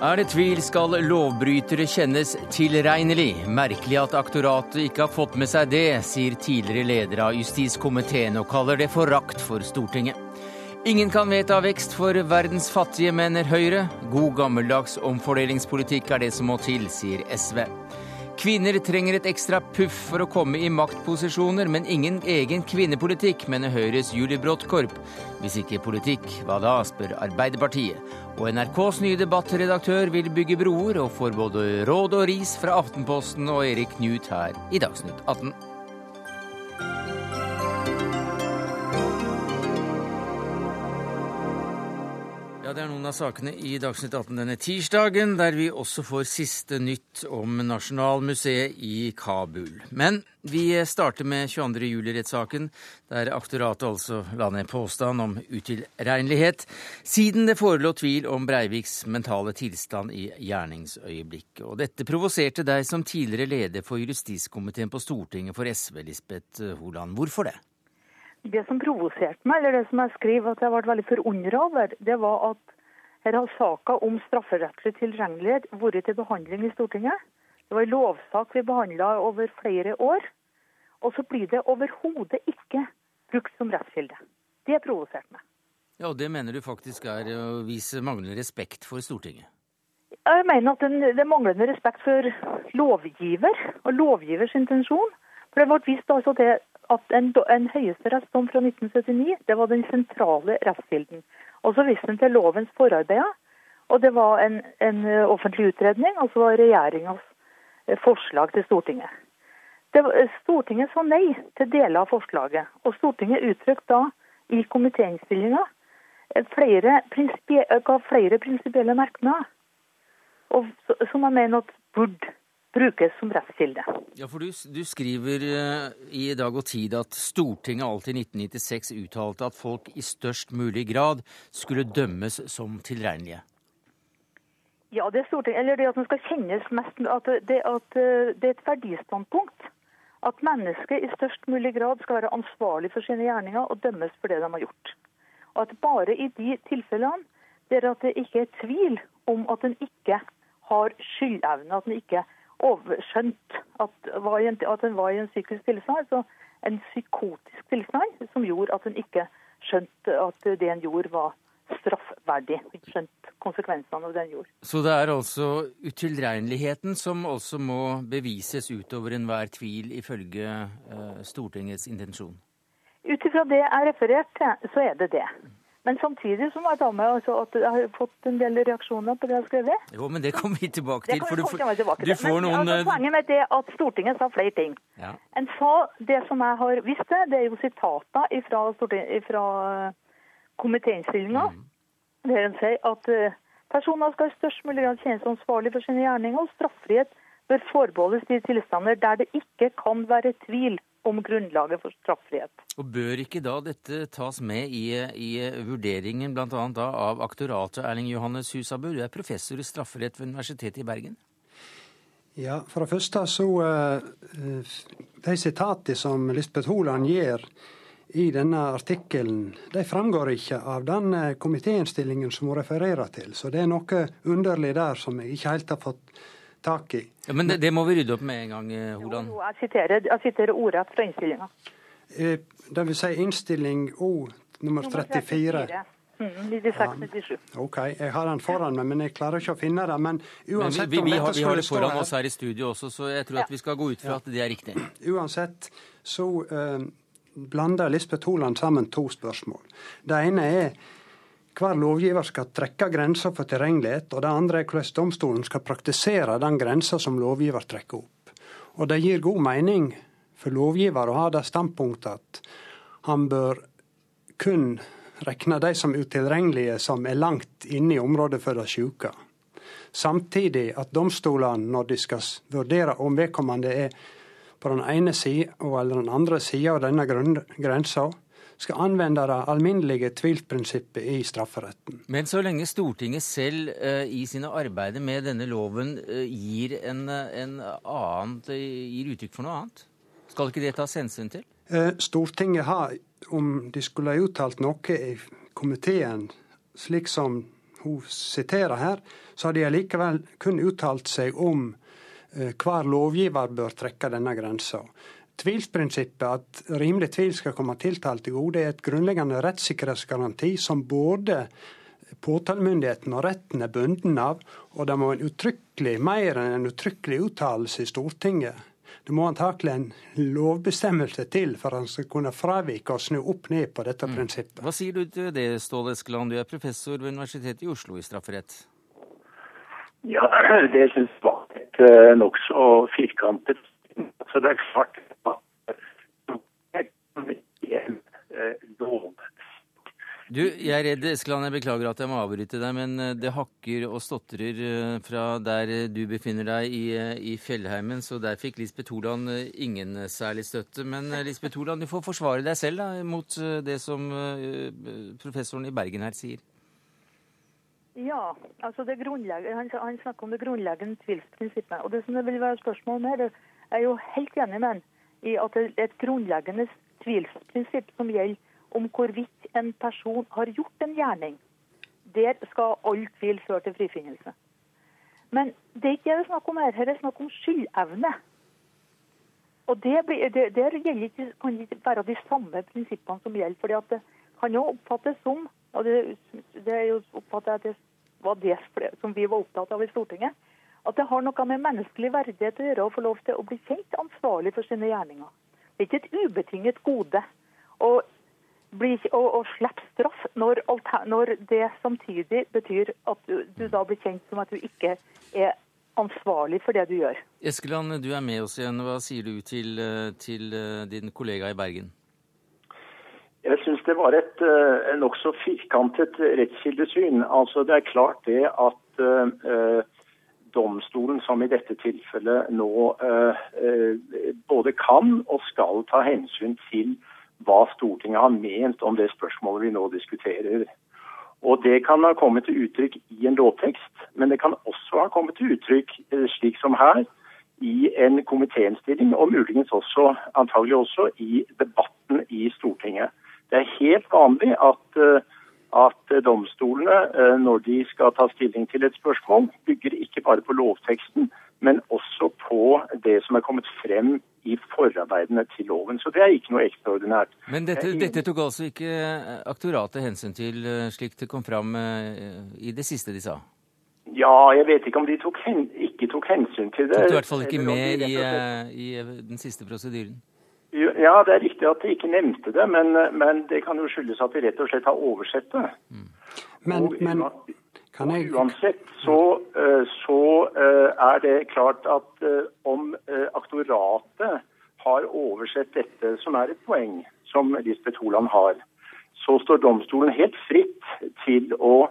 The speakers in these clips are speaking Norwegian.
Er det tvil, skal lovbrytere kjennes tilregnelig. Merkelig at aktoratet ikke har fått med seg det, sier tidligere leder av justiskomiteen og kaller det forakt for Stortinget. Ingen kan vedta vekst for verdens fattige, mener Høyre. God gammeldags omfordelingspolitikk er det som må til, sier SV. Kvinner trenger et ekstra puff for å komme i maktposisjoner, men ingen egen kvinnepolitikk, mener Høyres Julie Bråttkorp. Hvis ikke politikk, hva da, spør Arbeiderpartiet. Og NRKs nye debattredaktør vil bygge broer, og får både råd og ris fra Aftenposten og Erik Knut her i Dagsnytt 18. Ja, Det er noen av sakene i Dagsnytt 18 denne tirsdagen, der vi også får siste nytt om Nasjonalmuseet i Kabul. Men vi starter med 22. juli-rettssaken, der aktoratet altså la ned påstand om utilregnelighet, siden det forelå tvil om Breiviks mentale tilstand i gjerningsøyeblikket. Og dette provoserte deg som tidligere leder for justiskomiteen på Stortinget for SV, Lisbeth Holand. Hvorfor det? Det som provoserte meg, eller det som jeg skriver at jeg ble veldig forundra over, det var at her har saka om strafferettslig tilgjengelighet vært til behandling i Stortinget. Det var en lovsak vi behandla over flere år. Og så blir det overhodet ikke brukt som rettskilde. Det provoserte meg. Ja, og Det mener du faktisk er å vise manglende respekt for Stortinget? Jeg mener at det er manglende respekt for lovgiver og lovgivers intensjon. For det ble vist altså til at en, en høyesterettsdom fra 1979 det var den sentrale rettskilden. Og så viste den til lovens forarbeider. Og det var en, en offentlig utredning, og så var regjeringas eh, forslag til Stortinget. Var, Stortinget sa nei til deler av forslaget. Og Stortinget uttrykte da i komitéinnstillinga eh, flere, flere prinsipielle merknader. Som jeg mener at burde brukes som rettskilde. Ja, for du, du, skriver uh, i Dag og Tid at Stortinget alltid i 1996 uttalte at folk i størst mulig grad skulle dømmes som tilregnelige. Ja, det er Stortinget, eller det at man skal kjennes mest at det, at uh, det er et verdistandpunkt. At mennesket i størst mulig grad skal være ansvarlig for sine gjerninger og dømmes for det de har gjort. Og at bare i de tilfellene der at det ikke er tvil om at en ikke har skyldevne, at en ikke overskjønt at, at den var i en psykisk tilstand, altså en psykotisk tilstand, som gjorde at hun ikke skjønte at det hun gjorde, var straffverdig. Ikke skjønt konsekvensene av det hun gjorde. Så det er altså utilregneligheten som også må bevises utover enhver tvil, ifølge uh, Stortingets intensjon? Ut ifra det jeg er referert til, så er det det. Men samtidig så må jeg ta med at jeg har fått en del reaksjoner på det jeg har skrevet. Jo, men det kommer vi tilbake til. for du, tilbake du får men, noen... Altså, poenget mitt er at Stortinget sa flere ting. Ja. En sa det som jeg har visst det, det er jo sitater fra, fra eh, komitéinnstillinga. Mm. Der en sier at uh, personer skal i størst mulig grad kjennes ansvarlig for sine gjerninger, og straffrihet bør forbeholdes de tilstander der det ikke kan være tvil om grunnlaget for straffrihet. Og Bør ikke da dette tas med i, i vurderingen bl.a. av aktoratet Erling Johannes Husabø? Du er professor i strafferett ved Universitetet i Bergen. Ja, For det første så uh, De sitatene som Lisbeth Holand gir i denne artikkelen, de framgår ikke av den uh, komitéinnstillingen som hun refererer til. Så det er noe underlig der som jeg ikke helt har fått tak i. Ja, men det, det, må vi rydde opp med en gang, eh, Holand. Jo, jeg siterer, jeg siterer ordrett fra innstillinga. Eh, det vil si innstilling O nummer 34. Mm, 96-97. Ja, OK, jeg har den foran meg, men jeg klarer ikke å finne den. Men uansett men vi, vi, vi, har, vi, har, det foran oss her i studio også, så jeg tror at vi skal gå ut fra at det er riktig. Uansett så uh, blander Lisbeth Holand sammen to spørsmål. Det ene er hver lovgiver skal trekke grenser for tilregnelighet, og det andre er hvordan domstolen skal praktisere den grensa som lovgiver trekker opp. Og det gir god mening for lovgiver å ha det standpunktet at han bør kun regne de som utilregnelige som er langt inne i området for de syke. Samtidig at domstolene, når de skal vurdere om vedkommende er på den ene sida eller den andre sida av denne grensa, skal anvende det alminnelige tvilsprinsippet i strafferetten. Men så lenge Stortinget selv uh, i sine arbeider med denne loven uh, gir, en, en annet, gir uttrykk for noe annet, skal ikke det tas hensyn til? Stortinget har, om de skulle ha uttalt noe i komiteen, slik som hun siterer her, så har de allikevel kun uttalt seg om hver lovgiver bør trekke denne grensa. Tvilsprinsippet, at rimelig tvil skal komme tiltalt til gode, er et grunnleggende rettssikkerhetsgaranti som både påtalemyndigheten og retten er bunden av, og det må en uttrykkelig, mer enn en uttrykkelig uttalelse i Stortinget. Det må antakelig en lovbestemmelse til for at han skal kunne fravike og snu opp ned på dette mm. prinsippet. Hva sier du til det, Ståle Eskeland, du er professor ved Universitetet i Oslo i strafferett? Ja, det syns jeg var et uh, nokså firkantet. Så det er klart at en eh, lov du, jeg er redd, Eskeland, jeg beklager at jeg må avbryte deg, men eh, det hakker og stotrer eh, fra der eh, du befinner deg i, i Fjellheimen, så der fikk Lisbeth Holand ingen særlig støtte. Men Lisbeth Holand, du får forsvare deg selv da, mot det som professoren i Bergen her sier. Ja, altså det han, han snakker om det grunnleggende tvilsprinsippet. Og det som det vil være spørsmål med, det er jo helt enig med han i at et grunnleggende tvilsprinsipp som gjelder om hvorvidt en person har gjort en gjerning. Der skal all tvil føre til frifinnelse. Men det er ikke det det snakk om her. Her er det snakk om skyldevne. Og det, det Der ikke, kan det ikke være de samme prinsippene som gjelder. fordi det kan jo oppfattes som og det, det er jo oppfattet at det var det som vi var opptatt av i Stortinget, at det har noe med menneskelig verdighet å gjøre å få lov til å bli kjent ansvarlig for sine gjerninger. Det er ikke et ubetinget gode. å, bli, å, å slippe straff når, når, det samtidig betyr at du, du, da blir kjent som at du ikke er ansvarlig for det du gjør. Eskeland, du er med oss igjen. Hva sier du til, til eh, din kollega i Bergen? Jeg syns det var et uh, nokså firkantet rettskildesyn. Altså, det er klart det at uh, domstolen, som i dette tilfellet nå uh, både kan og skal ta hensyn til hva Stortinget har ment om det spørsmålet vi nå diskuterer. Og Det kan ha kommet til uttrykk i en lovtekst, men det kan også ha kommet til uttrykk, eh, slik som her, i en komitéinnstilling, og muligens også, antagelig også, i debatten i Stortinget. Det er helt vanlig at, eh, at domstolene, eh, når de skal ta stilling til et spørsmål, bygger ikke bare på lovteksten, men også på det som er kommet frem i forarbeidene til loven. Så det er ikke noe ekstraordinært. Men dette, dette tok altså ikke eh, aktoratet hensyn til, eh, slik det kom fram eh, i det siste de sa? Ja, jeg vet ikke om de tok hen, ikke tok hensyn til det. Tok du i hvert fall ikke med i, i, den siste prosedyren? Ja, det er riktig at de ikke nevnte det, men, men, det kan jo skyldes at de rett og slett har oversett det. Mm. Men, men, kan jeg... Uansett så, eh, så, eh, er det klart at eh, om aktoratet har oversett dette, som er et poeng som Lisbeth Holand har, så står domstolen helt fritt til å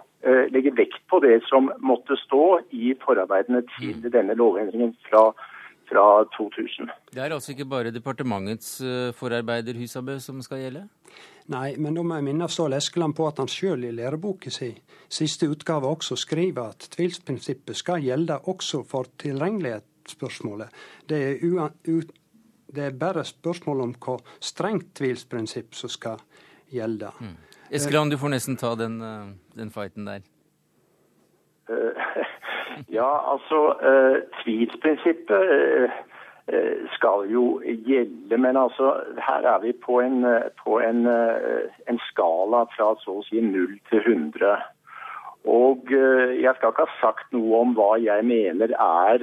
legge vekt på det som måtte stå i forarbeidene til mm. denne lovendringen fra fra 2000. Det er altså ikke bare departementets forarbeider Husabø som skal gjelde? Nei, men da må jeg minne Ståle Eskeland på at han sjøl i læreboka si siste utgave også skriver at tvilsprinsippet skal gjelde også for tilregnelighetsspørsmålet. Det er, det er bare spørsmål om hvor strengt tvilsprinsipp som skal gjelde. Mm. Eskeland, du får nesten ta den, eh, den fighten der. Ja, altså uh, Tvilsprinsippet uh, Eh, skal jo gjelde. Men altså, her er vi på en, eh, på en, eh, en skala fra så å si 0 til 100. Og jeg skal ikke ha sagt noe om hva jeg mener er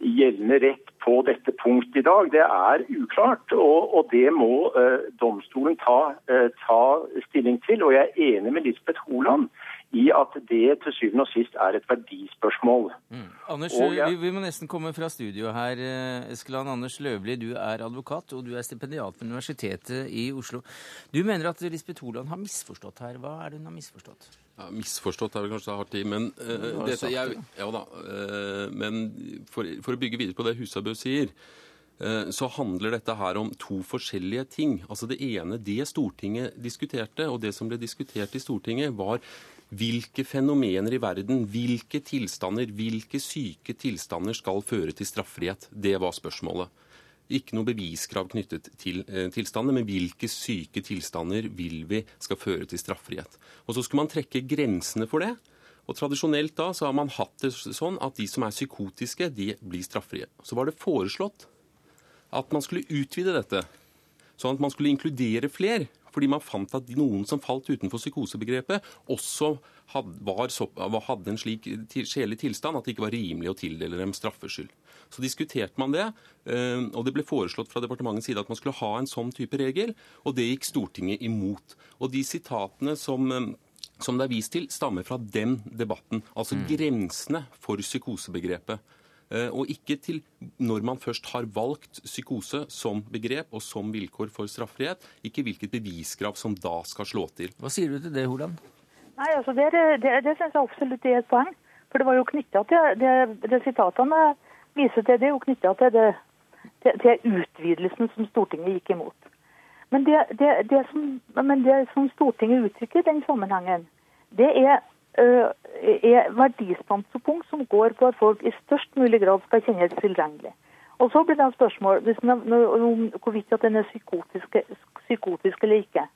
gjeldende rett på dette punktet i dag. Det er uklart, og, og det må domstolen ta, ta, stilling til. Og jeg er enig med Lisbeth Holand i at det til syvende og sist er et verdispørsmål. Mm. Anders, jeg... vi, vi, må nesten komme fra studio her. Eh, Eskeland Anders Løvli, du er advokat og du er stipendiat ved Universitetet i Oslo. Du mener at Lisbeth Holand har misforstått her. Hva er det hun har misforstått? Ja, misforstått er vel kanskje hardt i, men, uh, dette, jeg, ja, da, uh, men for, for, å bygge videre på det Husabø sier, så handler dette her om to forskjellige ting. Altså Det ene, det Stortinget diskuterte, og det som ble diskutert i Stortinget, var hvilke fenomener i verden, hvilke tilstander, hvilke syke tilstander skal føre til straffrihet? Det var spørsmålet. Ikke noe beviskrav knyttet til eh, tilstander, men hvilke syke tilstander vil vi skal føre til straffrihet. Og Så skulle man trekke grensene for det. Og Tradisjonelt da så har man hatt det sånn at de som er psykotiske, de blir straffrie. Så var det foreslått at man skulle utvide dette, sånn at man skulle inkludere flere. Fordi man fant at noen som falt utenfor psykosebegrepet, også hadde, en slik sjelelig tilstand at det ikke var rimelig å tildele dem straffskyld. Så diskuterte man det, eh, og det ble foreslått fra departementets side at man skulle ha en sånn type regel, og det gikk Stortinget imot. Og de sitatene som eh, som det er vist til, stammer fra den debatten. Altså mm. grensene for psykosebegrepet. Eh, og ikke til når man først har valgt psykose som begrep og som vilkår for straffrihet, ikke hvilket beviskrav som da skal slå til. Hva sier du til det, Holand? Nei, altså Det, det, det syns jeg absolutt er et poeng. For det var jo knytta til det, det sitatene viser til, det er jo knytta til, til, til utvidelsen som Stortinget gikk imot. Men det, det, det, som, men det som, Stortinget uttrykker i den sammenhengen, det er er verdispansepunkt som går på at folk i størst mulig grad skal kjennes tilgjengelig. Og så blir det et spørsmål om hvorvidt at den er psykotisk, psykotisk eller ikke.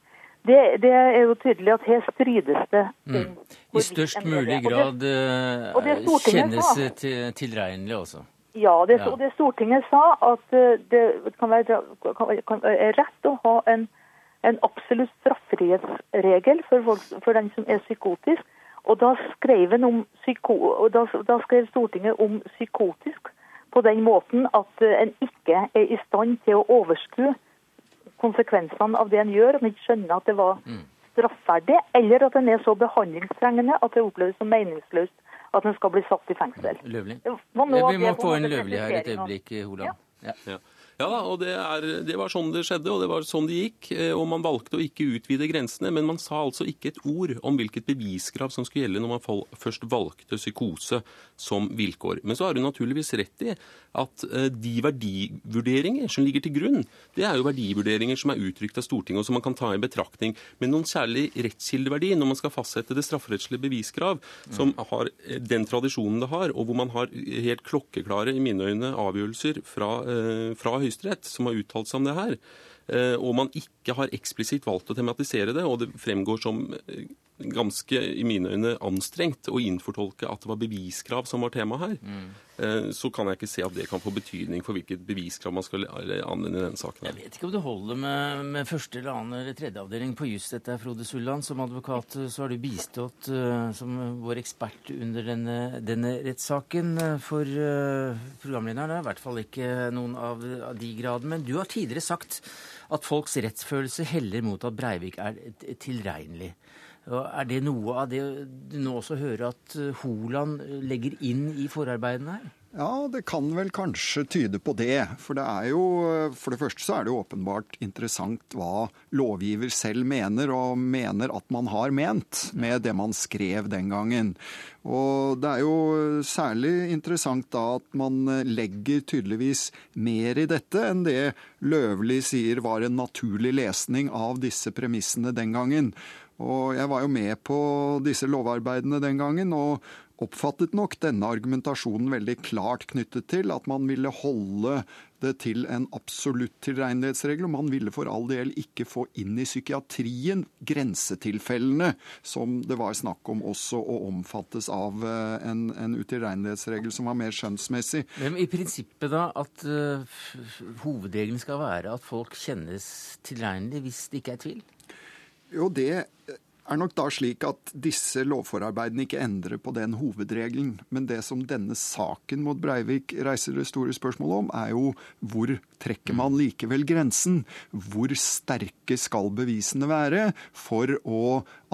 Det, det, er jo tydelig at her strides det. Mm. I størst mulig grad og det, og det kjennes til, tilregnelig også. Ja, det, og det Stortinget sa, at eh, det kan være, kan er rett å ha en, en absolutt straffrihetsregel for, folk, for den som er psykotisk, og da skrev, psyko, da, da skrev, Stortinget om psykotisk på den måten at eh, en ikke er i stand til å overskue konsekvensene av det en gjør, om ikke skjønner at det var mm. straffverdig, eller at en er så behandlingstrengende at det oppleves som meningsløst at en skal bli satt i fengsel. Løvlig. Vi må få en Løvlig her et øyeblikk, Holand. Ja. Ja. Ja da, og det, er, det, var sånn det skjedde, og det var sånn det gikk. Eh, og man valgte å ikke utvide grensene, men man sa altså ikke et ord om hvilket beviskrav som skulle gjelde når man først valgte psykose som vilkår. Men så har hun naturligvis rett i at eh, de verdivurderinger som ligger til grunn, det er jo verdivurderinger som er uttrykt av Stortinget, og som man kan ta i betraktning. Men noen særlig rettskildeverdi når man skal fastsette det strafferettslige beviskrav, som har eh, den tradisjonen det har, og hvor man har helt klokkeklare, i mine øyne, avgjørelser fra, fra Høyesterett som har uttalt seg om det her, eh, og man ikke har eksplisitt valgt å tematisere det, og det fremgår som eh, ganske, i mine øyne, anstrengt å innfortolke at det var beviskrav som var tema her, mm. så kan jeg ikke se at det kan få betydning for hvilket beviskrav man skal anvende i denne saken. Jeg vet ikke om det holder med, med første eller annen eller tredje avdeling på juss. Dette Frode Sulland. Som advokat så har du bistått uh, som vår ekspert under denne, denne rettssaken. For uh, programlederen er i hvert fall ikke noen av, av de gradene. Men du har tidligere sagt at folks rettsfølelse heller mot at Breivik er tilregnelig. Er det noe av det du nå også hører at eh, Holand legger inn i forarbeidene her? Ja, det kan vel kanskje tyde på det. For det er jo For det første så er det jo åpenbart interessant hva lovgiver selv mener, og mener at man har ment med det man skrev den gangen. Og det er jo særlig interessant da at man legger tydeligvis mer i dette enn det Løvli sier var en naturlig lesning av disse premissene den gangen. Og jeg var jo med på disse lovarbeidene den gangen, og oppfattet nok denne argumentasjonen veldig klart knyttet til at man ville holde det til en absolutt tilregnelighetsregel, og man ville for all del ikke få inn i psykiatrien grensetilfellene som det var snakk om også å omfattes av eh, en, en utilregnelighetsregel som var mer skjønnsmessig. Men i prinsippet da at uh, hovedregelen skal være at folk kjennes tilregnelig hvis det ikke er tvil? Jo, det er nok da slik at disse lovforarbeidene ikke endrer på den hovedregelen. Men det som denne saken mot Breivik reiser det store spørsmålet om, er jo hvor trekker man likevel grensen? Hvor sterke skal bevisene være for å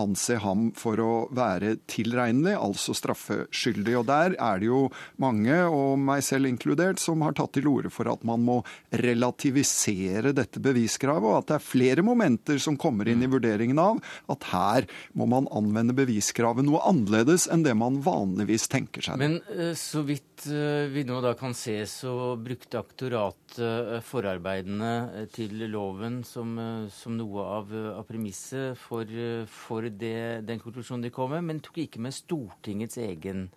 anse ham for å være tilregnelig, altså straffeskyldig? Og der er det jo mange, og meg selv inkludert, som har tatt til orde for at man må relativisere dette beviskravet, og at det er flere momenter som kommer inn i vurderingen av at her må man anvende beviskravet noe annerledes enn det man vanligvis tenker seg. Men eh, så vidt eh, vi nå da kan se, så brukte aktoratet eh, forarbeidene til loven som, som noe av, av premisset for, for det, den konklusjonen de kom med, men tok ikke med Stortingets egen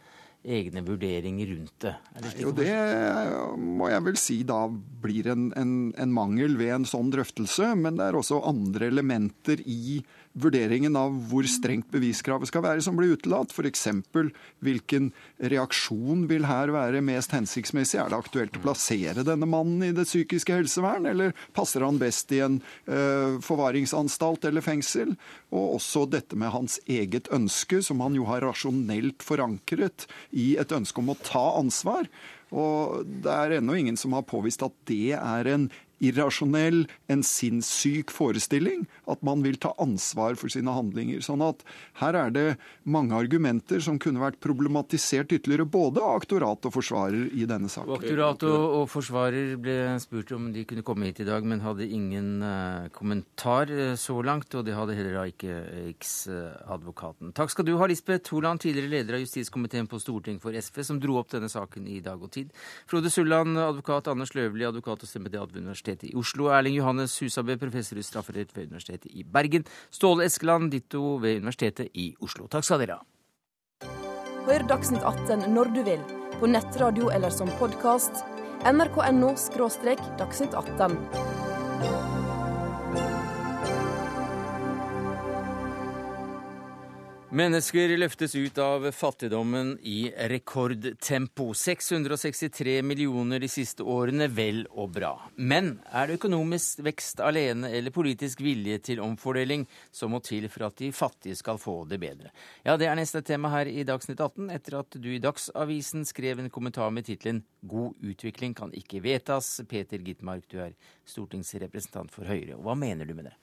egne vurderinger rundt det? det jo, det må jeg vel si da blir en, en, en mangel ved en sånn drøftelse. Men det er også andre elementer i vurderingen av hvor strengt beviskravet skal være, som blir utelatt. F.eks. hvilken reaksjon vil her være mest hensiktsmessig? Er det aktuelt å plassere denne mannen i det psykiske helsevern, eller passer han best i en uh, forvaringsanstalt eller fengsel? Og også dette med hans eget ønske, som han jo har rasjonelt forankret i et ønske om å ta ansvar. Og det er ennå ingen som har påvist at det er en irrasjonell, en sinnssyk forestilling at man vil ta ansvar for sine handlinger. Sånn at her er det mange argumenter som kunne vært problematisert ytterligere, både av aktorat og forsvarer i denne saken. Aktorat og, forsvarer ble spurt om de kunne komme hit i dag, men hadde ingen uh, kommentar uh, så langt. Og det hadde heller ikke Riksadvokaten. Takk skal du ha, Lisbeth Holand, tidligere leder av justiskomiteen på Stortinget for SV, som dro opp denne saken i Dag og Tid. Frode Sulland, advokat. Anders Løvli, advokat og stemmedad ved Universitetet Universitetet i Oslo. Erling Johannes Husabø, professor i strafferett ved Universitetet i Bergen. Ståle Eskeland, ditto ved Universitetet i Oslo. Takk skal dere ha. Hør Dagsnytt 18 når du vil, på nettradio eller som podkast. nrk.no – dagsnytt 18. Mennesker løftes ut av fattigdommen i rekordtempo. 663 millioner de siste årene, vel og bra. Men er det økonomisk vekst alene eller politisk vilje til omfordeling som må til for at de fattige skal få det bedre? Ja, det er neste tema her i Dagsnytt 18, etter at du i Dagsavisen skrev en kommentar med tittelen 'God utvikling kan ikke vedtas'. Peter Gitmark, du er stortingsrepresentant for Høyre. Hva mener du med det?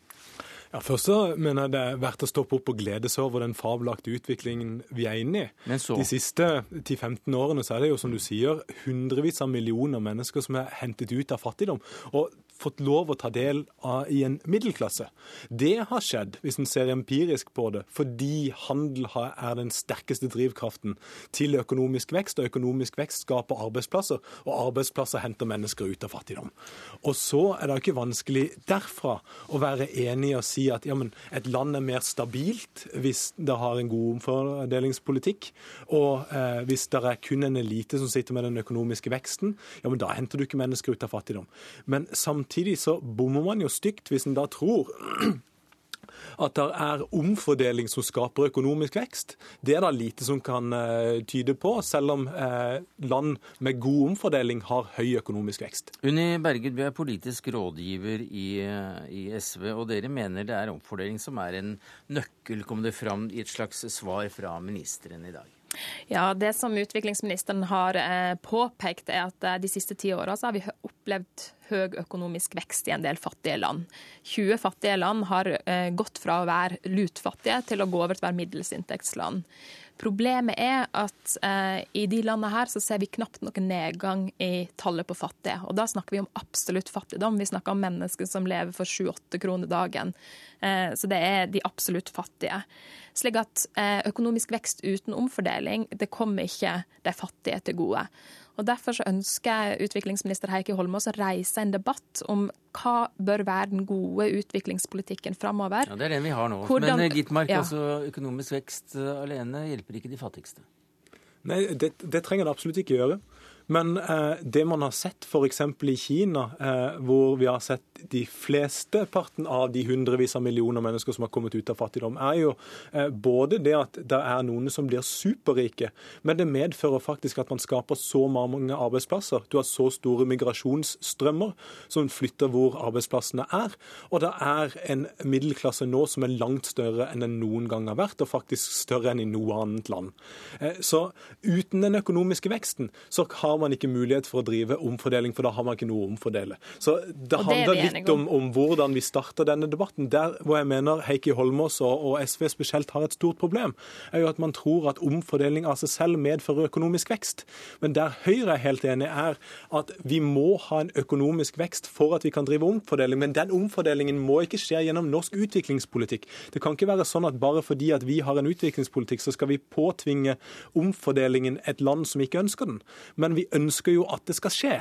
Ja, Først så mener jeg det er verdt å stoppe opp og glede seg over den fabelaktige utviklingen vi er inne i. De siste 10-15 årene så er det jo, som du sier, hundrevis av millioner mennesker som er hentet ut av fattigdom. Og fått lov å ta del av i en middelklasse. Det har skjedd, hvis en ser empirisk på det, fordi handel er den sterkeste drivkraften til økonomisk vekst, og økonomisk vekst skaper arbeidsplasser, og arbeidsplasser henter mennesker ut av fattigdom. Og så er det ikke vanskelig derfra å være enig og si at ja, men et land er mer stabilt hvis det har en god omfordelingspolitikk, og eh, hvis det er kun en elite som sitter med den økonomiske veksten, ja, men da henter du ikke mennesker ut av fattigdom. Men samtidig Samtidig så bommer man jo stygt hvis en da tror at det er omfordeling som skaper økonomisk vekst. Det er det lite som kan uh, tyde på, selv om uh, land med god omfordeling har høy økonomisk vekst. Unni Berger, vi er politisk rådgiver i, uh, i, SV, og dere mener det er omfordeling som er en nøkkel, kom det fram i et slags svar fra ministeren i dag? Ja, Det som utviklingsministeren har eh, påpekt, er at eh, de siste ti åra har vi opplevd høy økonomisk vekst i en del fattige land. 20 fattige land har eh, gått fra å være lutfattige til å gå over til å være middelsinntektsland. Problemet er at eh, i de landene her så ser vi knapt noen nedgang i tallet på fattige. Og da snakker vi om absolutt fattigdom. Vi snakker om mennesker som lever for 7-8 kroner dagen. Eh, så det er de absolutt fattige. Slik at eh, økonomisk vekst uten omfordeling, det kommer ikke de fattige til gode. Og Derfor så ønsker utviklingsminister Heikki Holmås å reise en debatt om hva bør være den gode utviklingspolitikken framover. Ja, det er den vi har nå. Hvordan, Men Gitmark, ja. altså, økonomisk vekst eh, alene hjelper ikke de fattigste? Nei, det, det trenger det absolutt ikke gjøre. Men eh, det man har sett f.eks. i Kina, eh, hvor vi har sett de fleste parten av de hundrevis av millioner mennesker som har kommet ut av fattigdom, er jo eh, både det at det er noen som blir superrike, men det medfører faktisk at man skaper så mange arbeidsplasser. Du har så store migrasjonsstrømmer som flytter hvor arbeidsplassene er. Og det er en middelklasse nå som er langt større enn den noen gang har vært, og faktisk større enn i noe annet land. Eh, så uten den økonomiske veksten så har har man ikke mulighet for å drive omfordeling, for da har man ikke noe å omfordele. Så det handler litt om, om, hvordan vi starter denne debatten. Der hvor jeg mener Heikki Holmås og, og, SV spesielt har et stort problem, er jo at man tror at omfordeling av seg selv medfører økonomisk vekst. Men der Høyre er helt enig, er at vi må ha en økonomisk vekst for at vi kan drive omfordeling. Men den omfordelingen må ikke skje gjennom norsk utviklingspolitikk. Det kan ikke være sånn at bare fordi at vi har en utviklingspolitikk, så skal vi påtvinge omfordelingen et land som ikke ønsker den. Men vi ønsker jo at det skal skje.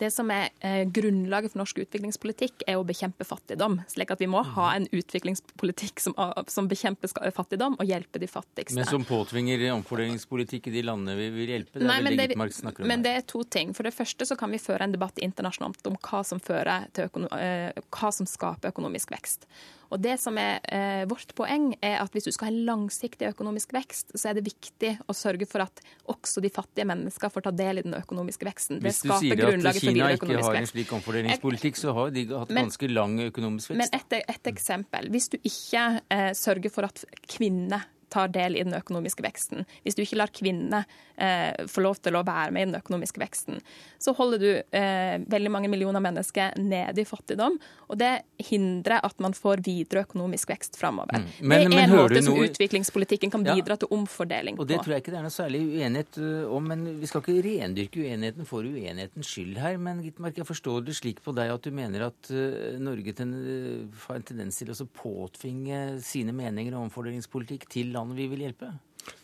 Det som er eh, grunnlaget for norsk utviklingspolitikk, er å bekjempe fattigdom. slik at vi må ha en utviklingspolitikk som, som bekjemper fattigdom og hjelper de fattigste. Men som påtvinger omfordelingspolitikk i de landene vi vil hjelpe? Det Nei, men, det, men det er to ting. For det første så kan vi føre en debatt internasjonalt om hva som, eh, hva som skaper økonomisk vekst. Og det som er eh, Vårt poeng er at hvis du skal ha en langsiktig økonomisk vekst, så er det viktig å sørge for at også de fattige mennesker får ta del i den økonomiske veksten. Det hvis du sier at Kina ikke har en slik omfordelingspolitikk, så har de hatt men, ganske lang økonomisk vekst. Men et, et eksempel. Hvis du ikke eh, sørger for at kvinner tar del i den økonomiske veksten, hvis du ikke lar kvinnene eh, få lov til å være med i den økonomiske veksten, så holder du eh, veldig mange millioner mennesker nede i fattigdom. Og det hindrer at man får videre økonomisk vekst framover. Mm. det er en måte som noe... utviklingspolitikken kan bidra ja. til omfordeling på. Og Det tror jeg ikke det er noe særlig uenighet eh, om, men vi skal ikke rendyrke uenigheten for uenighetens skyld her. Men Gitmark, jeg forstår det slik på deg at du mener at uh, Norge ten, uh, har en tendens til å påtvinge sine meninger om omfordelingspolitikk til land vi vil hjelpe?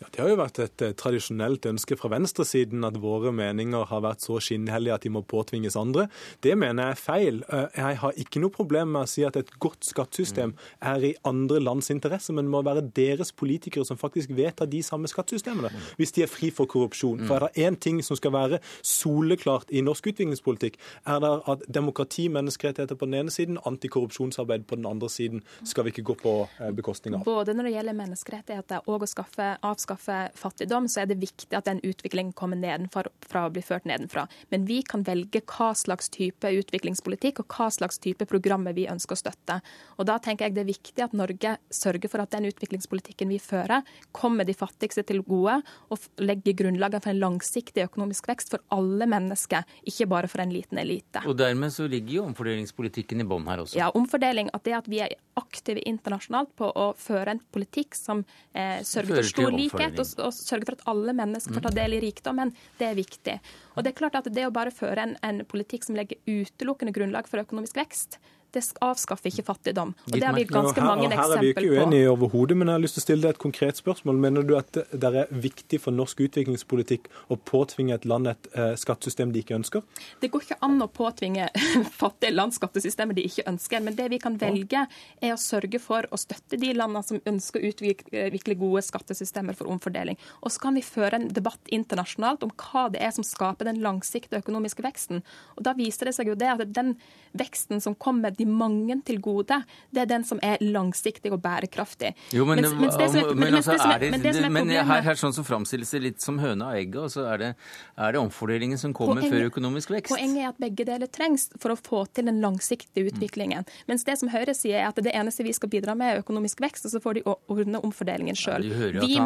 Ja, Det har jo vært et eh, tradisjonelt ønske fra venstresiden at våre meninger har vært så skinnhellige at de må påtvinges andre. Det mener jeg er feil. Eh, jeg har ikke noe problem med å si at et godt skattesystem er i andre lands interesse, men det må være deres politikere som faktisk vedtar de samme skattesystemene, hvis de er fri for korrupsjon. For er det én ting som skal være soleklart i norsk utviklingspolitikk, er det at demokrati, menneskerettigheter på den ene siden, antikorrupsjonsarbeid på den andre siden skal vi ikke gå på eh, bekostning av. Både når det gjelder menneskerettigheter og å skaffe avskaffe fattigdom, så er det viktig at den utviklingen kommer nedenfra og blir ført nedenfra. Men vi kan velge hva slags type utviklingspolitikk og hva slags type programmer vi ønsker å støtte. Og Da tenker jeg det er viktig at Norge sørger for at den utviklingspolitikken vi fører, kommer de fattigste til gode og legger grunnlaget for en langsiktig økonomisk vekst for alle mennesker, ikke bare for en liten elite. Og Dermed så ligger jo omfordelingspolitikken i bånn her også? Ja, omfordeling. At det at vi er aktive internasjonalt på å føre en politikk som eh, sørger for stor likhet og, og sørge for at alle mennesker får ta del i rikdommen, det er viktig. Og det er klart at det å bare føre en, en politikk som legger utelukkende grunnlag for økonomisk vekst, det avskaffer ikke fattigdom. Og Det har vi ganske mange eksempler på. Her er vi ikke uenige overhodet, men jeg har lyst til å stille deg et konkret spørsmål. Mener du at det er viktig for norsk utviklingspolitikk å påtvinge et land et uh, skattesystem de ikke ønsker? Det går ikke an å påtvinge fattige land skattesystemer de ikke ønsker. Men det vi kan velge, er å sørge for å støtte de landene som ønsker å utvikle gode skattesystemer for omfordeling. Og så kan vi føre en debatt internasjonalt om hva det er som skaper den langsiktige økonomiske veksten. Og Da viser det seg jo det at den veksten som kommer de mange til gode, det er den som er langsiktig og bærekraftig. Jo, men, mens, mens det som, men, altså, er det, det som er men her, her sånn så framstilles det litt som høna og egget, og så er det, er det omfordelingen som kommer poenget, før økonomisk vekst. Poenget er at begge deler trengs for å få til den langsiktige utviklingen. Mm. Mens det som Høyre sier, er at det eneste vi skal bidra med, er økonomisk vekst, og så får de ordne omfordelingen sjøl. Ja, vi,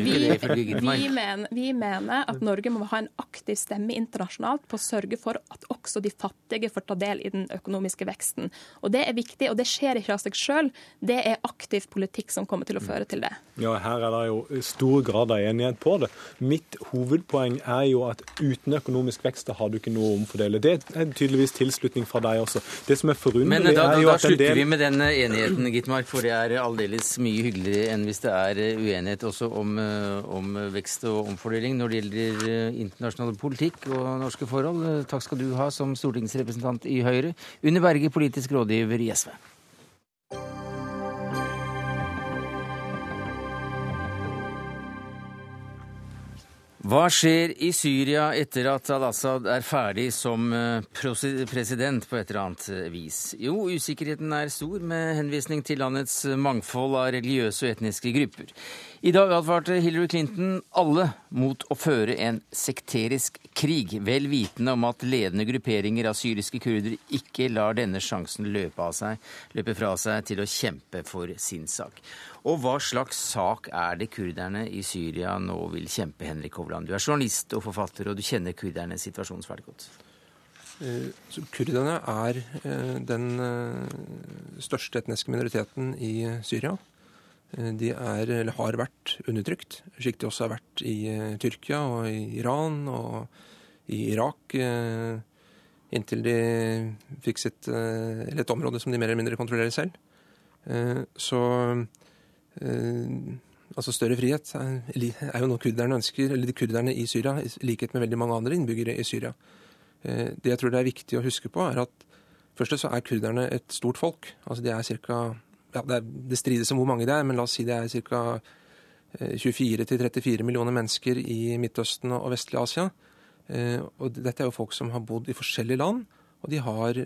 vi, vi mener at Norge må ha en aktiv stemme internasjonalt på å sørge for at også de fattige får ta del i den økonomiske økonomiske veksten. Og Det er viktig, og det skjer ikke av seg sjøl. Det er aktiv politikk som kommer til å føre til det. Ja, Her er det jo stor grad av enighet på det. Mitt hovedpoeng er jo at uten økonomisk vekst har du ikke noe å omfordele. Det er tydeligvis tilslutning fra deg også. Det som er forunderlig, Men da, da, er jo da, at en del Da slutter vi med den enigheten, Gitmark, for det er aldeles mye hyggeligere enn hvis det er uenighet også om, eh, om vekst og omfordeling når det gjelder eh, internasjonal politikk og norske forhold. Takk skal du ha som stortingsrepresentant i Høyre. Une Berge, politisk rådgiver i SV. Hva skjer i Syria etter at al-Assad er ferdig som eh, president på et eller annet eh, vis? Jo, usikkerheten er stor, med henvisning til landets mangfold av religiøse og etniske grupper. I dag advarte Hillary Clinton alle mot å føre en sekterisk krig, vel vitende om at ledende grupperinger av syriske kurdere ikke lar denne sjansen løpe, seg, løpe fra seg til å kjempe for sin sak. Og hva slags sak er det kurderne i Syria nå vil kjempe, Henrik Hovland? Du er journalist og forfatter, og du kjenner kurdernes situasjon svært godt. Så kurderne er eh, den eh, største etniske minoriteten i Syria. Eh, de er, eller har vært undertrykt, slik de også har vært i uh, Tyrkia og i Iran og i Irak. Uh, inntil de fikk sitt, et område som de mer eller mindre kontrollerer selv. så altså større frihet er, jo noe kurderne ønsker, eller de kurderne i Syria, i likhet med veldig mange andre innbyggere i Syria. Det jeg tror det er viktig å huske på, er at først så er kurderne et stort folk. Altså de er cirka, ja, det, er, det strides om hvor mange det er, men la oss si det er ca. 24-34 millioner mennesker i Midtøsten og vestlig Asia. Og dette er jo folk som har bodd i forskjellige land, og de har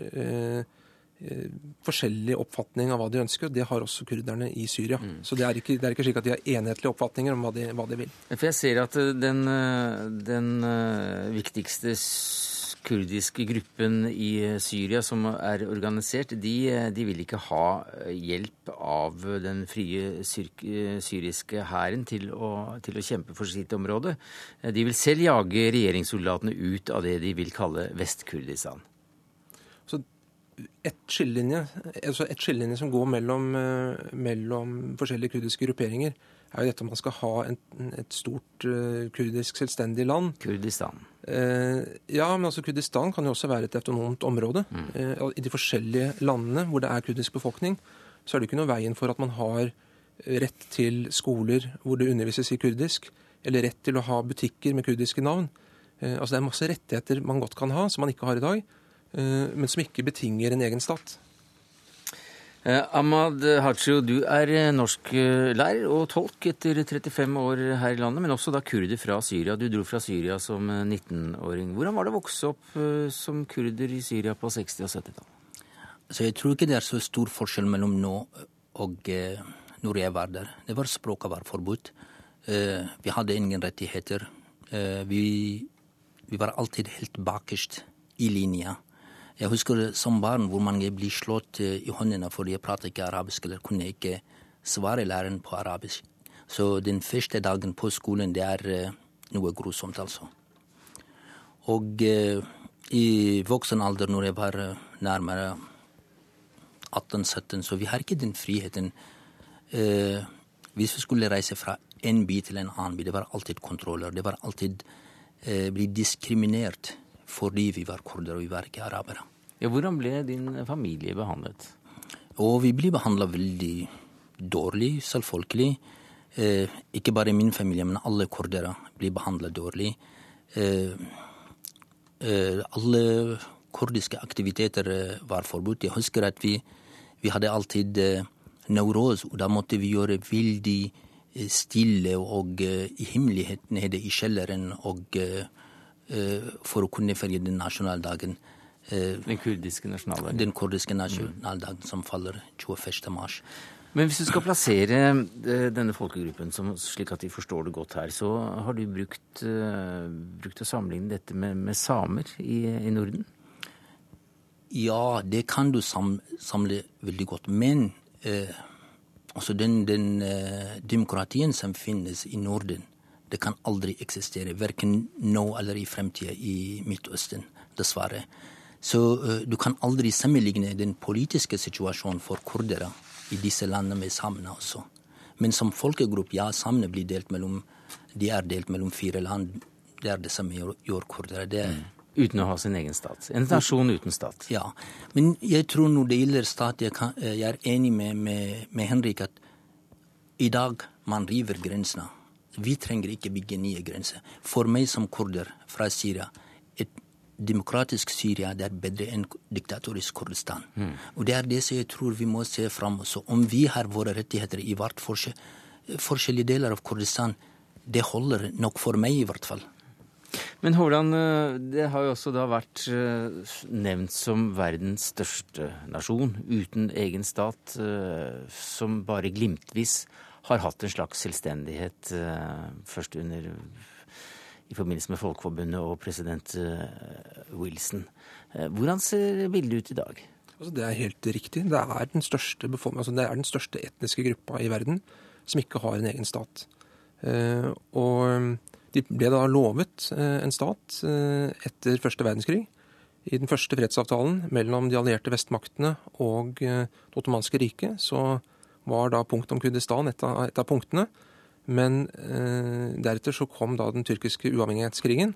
Eh, forskjellig oppfatning av hva de ønsker. og Det har også kurderne i Syria. Mm. Så det er, ikke, det er, ikke, slik at de har enhetlige oppfatninger om hva de, hva de vil. For Jeg ser at eh, den, eh, den viktigste kurdiske gruppen i Syria som er organisert, de, de vil ikke ha hjelp av den frie syriske hæren til, til, å kjempe for sitt område. De vil selv jage regjeringssoldatene ut av det de vil kalle Vest-Kurdistan et skillelinje, altså et skillelinje som går mellom, eh, mellom, forskjellige kurdiske grupperinger, er jo dette om man skal ha en, et stort uh, kurdisk selvstendig land. Kurdistan. Uh, ja, men altså Kurdistan kan jo også være et autonomt område. Mm. Uh, I de forskjellige landene hvor det er kurdisk befolkning, så er det ikke noe veien for at man har rett til skoler hvor det undervises i kurdisk, eller rett til å ha butikker med kurdiske navn. altså Det er masse rettigheter man godt kan ha, som man ikke har i dag. Eh, men som ikke betinger en egen stat. Eh, Ahmad Hajo, du er eh, norsklærer og tolk etter 35 år her i landet, men også da kurder fra Syria. Du dro fra Syria som 19-åring. Hvordan var det å vokse opp som kurder i Syria på 60- og 70-tallet? Så jeg tror ikke det er så stor forskjell mellom nå og når jeg var der. Det var Språket var forbudt. Vi hadde ingen rettigheter. Vi, vi var alltid helt bakerst i linja. Jeg husker som barn hvor mange blir slått eh, i håndene fordi jeg pratet ikke arabisk eller kunne ikke svare læreren på arabisk. Så den første dagen på skolen, det er eh, noe grusomt, altså. Og eh, i voksen alder, når jeg var nærmere 18-17, så vi har ikke den friheten. Hvis vi skulle reise fra en by til en annen by, det var alltid kontroller. Det var alltid eh, bli diskriminert fordi vi var kurdere og vi var ikke arabere. Ja, hvordan ble din familie behandlet? Og vi ble behandla veldig dårlig, selvfølgelig. Eh, ikke bare min familie, men alle kurdere blir behandla dårlig. Eh, eh, alle kurdiske aktiviteter eh, var forbudt. Jeg husker at vi, vi hadde alltid eh, Nauroz, og da måtte vi gjøre veldig eh, stille og i hemmelighet nede i kjelleren og Eh, for å kunne feire den nasjonaldagen. Eh, den kurdiske nasjonaldagen? Den kurdiske nasjonaldagen som faller 21. mars. Men hvis du skal plassere eh, denne folkegruppen som, slik at de forstår det godt her, så har du brukt, brukt å sammenligne dette med, med samer i, i, Norden? Ja, det kan du sam, samle veldig godt. Men eh, altså den, den eh, demokratien som finnes i Norden, det kan aldri eksistere, verken nå eller i fremtida i Midtøsten, dessverre. Så uh, du kan aldri sammenligne den politiske situasjonen for kurdere i disse landene med samene også. Men som folkegruppe, ja, samene blir delt mellom De er delt mellom fire land. Det er det samme gjør kurdere. Det mm. Uten å ha sin egen stat. En nasjon uten stat. Ja. Men jeg tror når det gjelder stat, jeg, kan, jeg er enig med, med, med Henrik at i dag man river grensene. Vi trenger ikke bygge nye grenser. For meg som kurder fra Syria, et demokratisk Syria det er bedre enn diktatorisk Kurdistan. Mm. Og det er det som jeg tror vi må se fram Så om vi har våre rettigheter i hvert forskjellige deler av Kurdistan, det holder nok for meg, i hvert fall. Men Haaland, eh, det har jo også da vært eh, nevnt som verdens største nasjon, uten egen stat, eh, som bare glimtvis har hatt en slags selvstendighet eh, først under i forbindelse med Folkeforbundet og president eh, Wilson. Eh, hvordan ser bildet ut i dag? Altså, det er helt riktig. Det er, den største, altså, det er den største etniske gruppa i verden som ikke har en egen stat. Og de ble da lovet en stat etter første verdenskrig. I den første fredsavtalen mellom de allierte vestmaktene og det ottomanske riket så var da punkt om Kurdistan et av, et av punktene. Men eh, deretter så kom da den tyrkiske uavhengighetskrigen.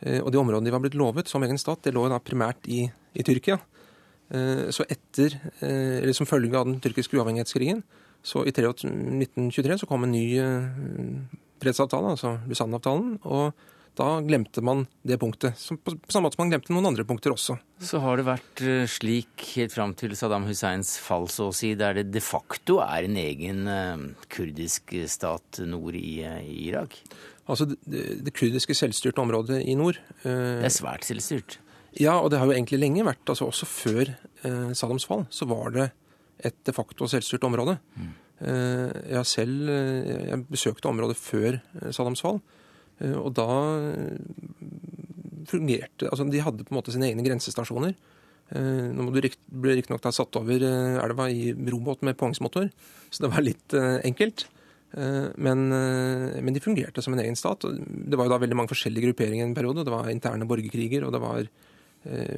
Eh, og de områdene de var blitt lovet som egen stat, det lå da primært i, i Tyrkia. Eh, så etter, eh, eller som følge av den tyrkiske uavhengighetskrigen, så i 1923 så kom en ny eh, fredsavtale, altså Lausanne-avtalen. Og Da glemte man det punktet. På samme måte som man glemte noen andre punkter også. Så har det vært eh, slik helt fram til Saddam Husseins fall, så å si, der det de facto er en egen uh, kurdisk stat nord i, i Irak? Altså det, det, kurdiske selvstyrte området i nord Det er svært selvstyrt? Ja, og det har jo egentlig lenge vært. altså Også før Saddams fall så var det et de facto selvstyrt område. Mm. Jeg selv jeg besøkte området før Saddams fall. Eh, og da eh, fungerte Altså, de hadde på en måte sine egne grensestasjoner. Eh, nå må du ble riktignok satt over elva i robåt med påhengsmotor, så det var litt enkelt. Men, men, de fungerte som en egen stat. Det var jo da veldig mange forskjellige grupperinger i en periode. Det var interne borgerkriger, og det var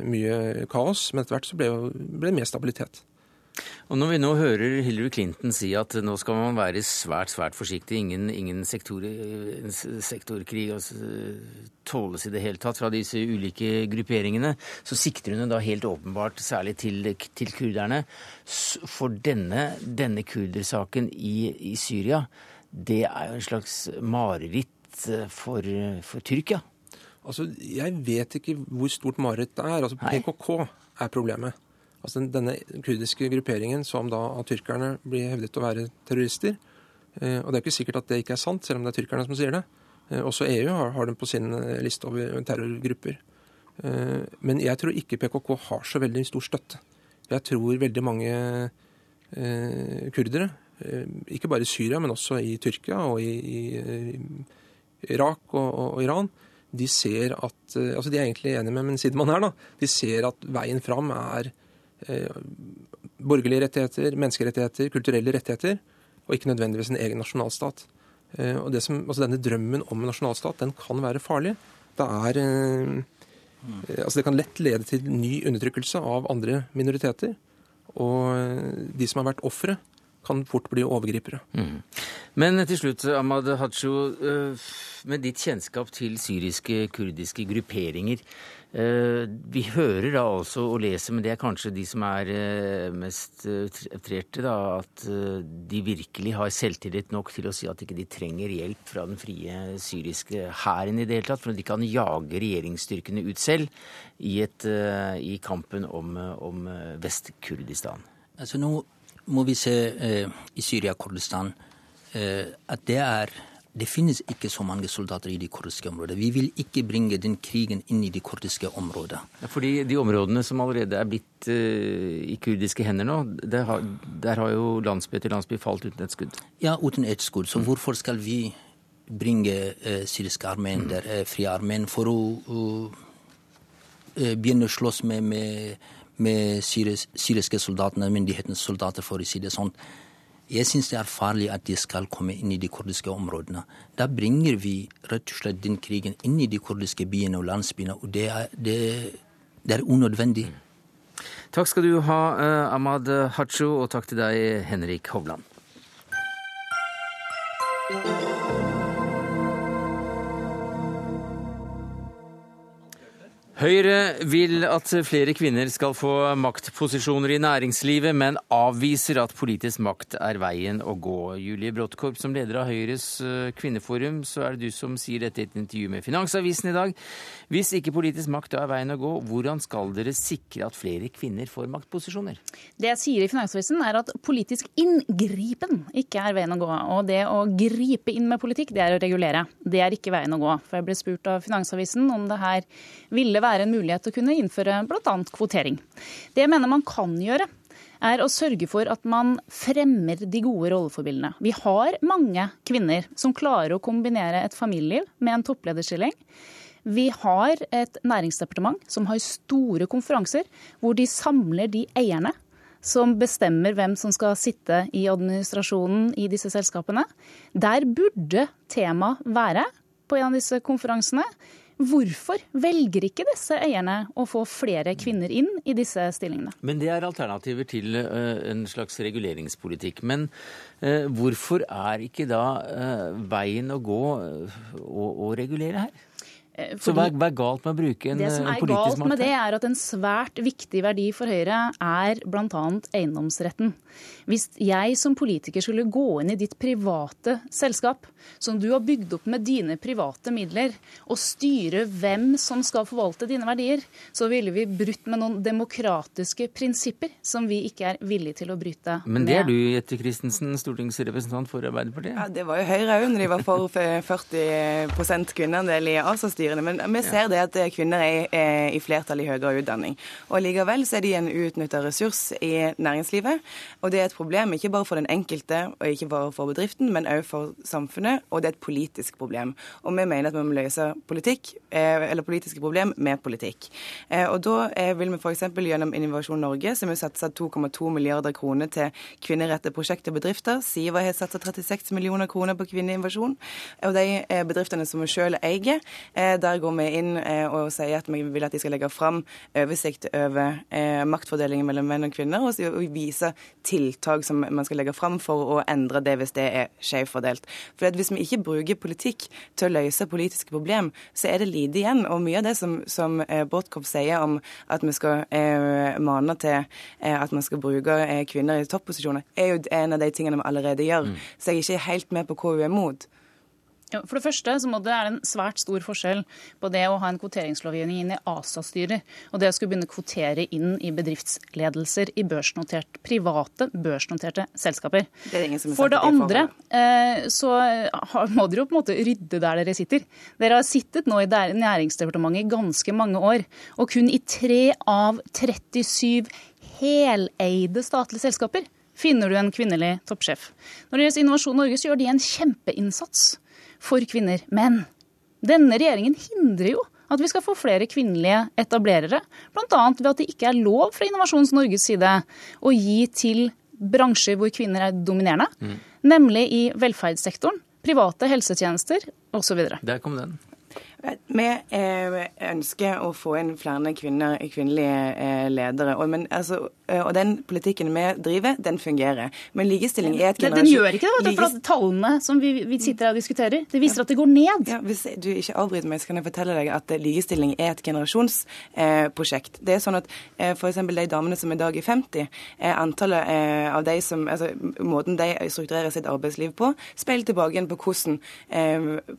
mye kaos. Men etter hvert så ble det mer stabilitet. Og Når vi nå hører Hillary Clinton si at nå skal man være svært svært forsiktig, ingen, ingen sektor, sektorkrig altså, tåles i det hele tatt fra disse ulike grupperingene, så sikter hun da helt åpenbart særlig til, til kurderne. For denne, denne kurdersaken i, i, Syria, det er jo en slags mareritt eh, for, for Tyrkia. Altså, Jeg vet ikke hvor stort mareritt det er. Altså, PKK er problemet. Altså denne kurdiske grupperingen som da av tyrkerne blir hevdet å være terrorister. Eh, og det er ikke sikkert at det ikke er sant, selv om det er tyrkerne som sier det. Eh, også EU har, har dem på sin eh, liste over terrorgrupper. Men jeg tror ikke PKK har så veldig stor støtte. Jeg tror veldig mange kurdere, ikke bare i Syria, men også i Tyrkia og i, i Irak og, og, Iran, de ser at altså De er egentlig enige med min sidemann her. da, De ser at veien fram er borgerlige rettigheter, menneskerettigheter, kulturelle rettigheter, og ikke nødvendigvis en egen nasjonalstat. Eh, og som, altså Denne drømmen om en nasjonalstat den kan være farlig. Det, er, eh, altså det kan lett lede til ny undertrykkelse av andre minoriteter. Og de som har vært ofre, kan fort bli overgripere. Mm. Men til slutt, Ahmad Hadsjo, med ditt kjennskap til syriske, kurdiske grupperinger, Eh, vi hører da også og leser, men det er kanskje de som er eh, mest eh, trerte, da, at de virkelig har selvtillit nok til å si at ikke de trenger hjelp fra den frie syriske hæren i det hele tatt, for at de kan jage regjeringsstyrkene ut selv i, et, i kampen om, om Vest-Kurdistan. Altså nå må vi se eh, i Syria-Kurdistan eh, at det er det finnes ikke så mange soldater i de kurdiske områdene. Vi vil ikke bringe den krigen inn i de kurdiske områdene. Ja, fordi de områdene som allerede er blitt uh, i kurdiske hender nå, der har, der har, jo landsby etter landsby falt uten et skudd? Ja, uten et skudd. Så mm. hvorfor skal vi bringe uh, syriske armeen mm. der, uh, frie armeen, for å uh, begynne å slåss med, med, med syriske soldater, myndighetenes soldater, for å si det sånn? Jeg syns det er farlig at de skal komme inn i de kurdiske områdene. Da bringer vi rett og slett den krigen inn i de kurdiske byene og landsbyene, og det er, det, det er unødvendig. Takk skal du ha, eh, Ahmad Hacho, og takk til deg, Henrik Hovland. Høyre vil at flere kvinner skal få maktposisjoner i næringslivet, men avviser at politisk makt er veien å gå. Julie Bråttkorp, som leder av Høyres eh, kvinneforum, så er det du som sier dette i et intervju med Finansavisen i dag. Hvis ikke politisk makt er veien å gå, hvordan skal dere sikre at flere kvinner får maktposisjoner? Det jeg sier i Finansavisen er at politisk inngripen ikke er veien å gå. Og det å gripe inn med politikk, det er å regulere. Det er ikke veien å gå. For jeg ble spurt av Finansavisen om det her ville være en mulighet til å kunne innføre bl.a. kvotering. Det jeg mener man kan gjøre, er å sørge for at man fremmer de gode rolleforbildene. Vi har mange kvinner som klarer å kombinere et familieliv med en topplederstilling. Vi har et næringsdepartement som har store konferanser hvor de samler de eierne som bestemmer hvem som skal sitte i administrasjonen i disse selskapene. Der burde temaet være på en av disse konferansene Hvorfor velger ikke disse eierne å få flere kvinner inn i disse stillingene? Men Det er alternativer til uh, en slags reguleringspolitikk. Men uh, hvorfor er ikke da uh, veien å gå å regulere her? Fordi så hva er, galt med å bruke en politisk makt? Det som er galt med det, er at en svært viktig verdi for Høyre er bl.a. eiendomsretten. Hvis jeg som politiker skulle gå inn i ditt private selskap, som du har bygd opp med dine private midler, og styre hvem som skal forvalte dine verdier, så ville vi brutt med noen demokratiske prinsipper som vi ikke er villige til å bryte med. Men det er du, Jette Christensen, stortingsrepresentant for Arbeiderpartiet? Ja, Det var jo Høyre òg når de var for 40 kvinneandel i ASA-styrene. Men vi ser det at kvinner er i flertall i høyere utdanning. Og likevel så er de en uutnytta ressurs i næringslivet. Og det er et problem ikke bare for den enkelte og ikke bare for bedriften, men òg for samfunnet, og det er et politisk problem. Og vi mener at vi må løse politikk, eh, eller politiske problem med politikk. Eh, og da eh, vil vi f.eks. gjennom Innovasjon Norge, som har satsa 2,2 milliarder kroner til kvinnerettede prosjekter og bedrifter. Siva har satsa 36 millioner kroner på kvinneinvasjon. Og de bedriftene som vi sjøl eier, der går vi inn og sier at vi vil at de skal legge fram oversikt over maktfordelingen mellom menn og kvinner, og vise tiltak som man skal legge fram for å endre det hvis det er skjevfordelt. For hvis vi ikke bruker politikk til å løse politiske problem, så er det lite igjen. Og mye av det som, som eh, sier om at vi skal eh, mane til eh, at man skal bruke eh, kvinner i topposisjoner, er jo en av de tingene vi allerede gjør. Mm. Så jeg er ikke helt med på hva hun er mot. For det første så må det være en svært stor forskjell på det å ha en kvoteringslovgivning inn i ASA-styrer og det å skulle begynne å kvotere inn i bedriftsledelser i børsnotert, private børsnoterte selskaper. Det For det andre eh, så må dere jo på en måte rydde der dere sitter. Dere har sittet nå i Næringsdepartementet i ganske mange år, og kun i tre av 37 heleide statlige selskaper finner du en kvinnelig toppsjef. Når det gjelder Innovasjon Norge, så gjør de en kjempeinnsats for kvinner. Men denne regjeringen hindrer jo at vi skal få flere kvinnelige etablerere. Bl.a. ved at det ikke er lov fra Innovasjons Norges side å gi til bransjer hvor kvinner er dominerende. Mm. Nemlig i velferdssektoren, private helsetjenester osv. Der kom den. Vi eh, ønsker å få inn flere kvinner, kvinnelige eh, ledere. Men, altså, og, den politikken vi driver, den fungerer. Men likestilling er et generasjon... Den gjør ikke det, for tallene som vi, vi, sitter her og diskuterer, det viser ja. at det går ned. Ja, hvis du ikke avbryter meg, så kan jeg fortelle deg at likestilling er et generasjonsprosjekt. det er sånn at f.eks. de damene som i dag er 50, antallet av de som, altså Måten de strukturerer sitt arbeidsliv på, speiler tilbake igjen på hvordan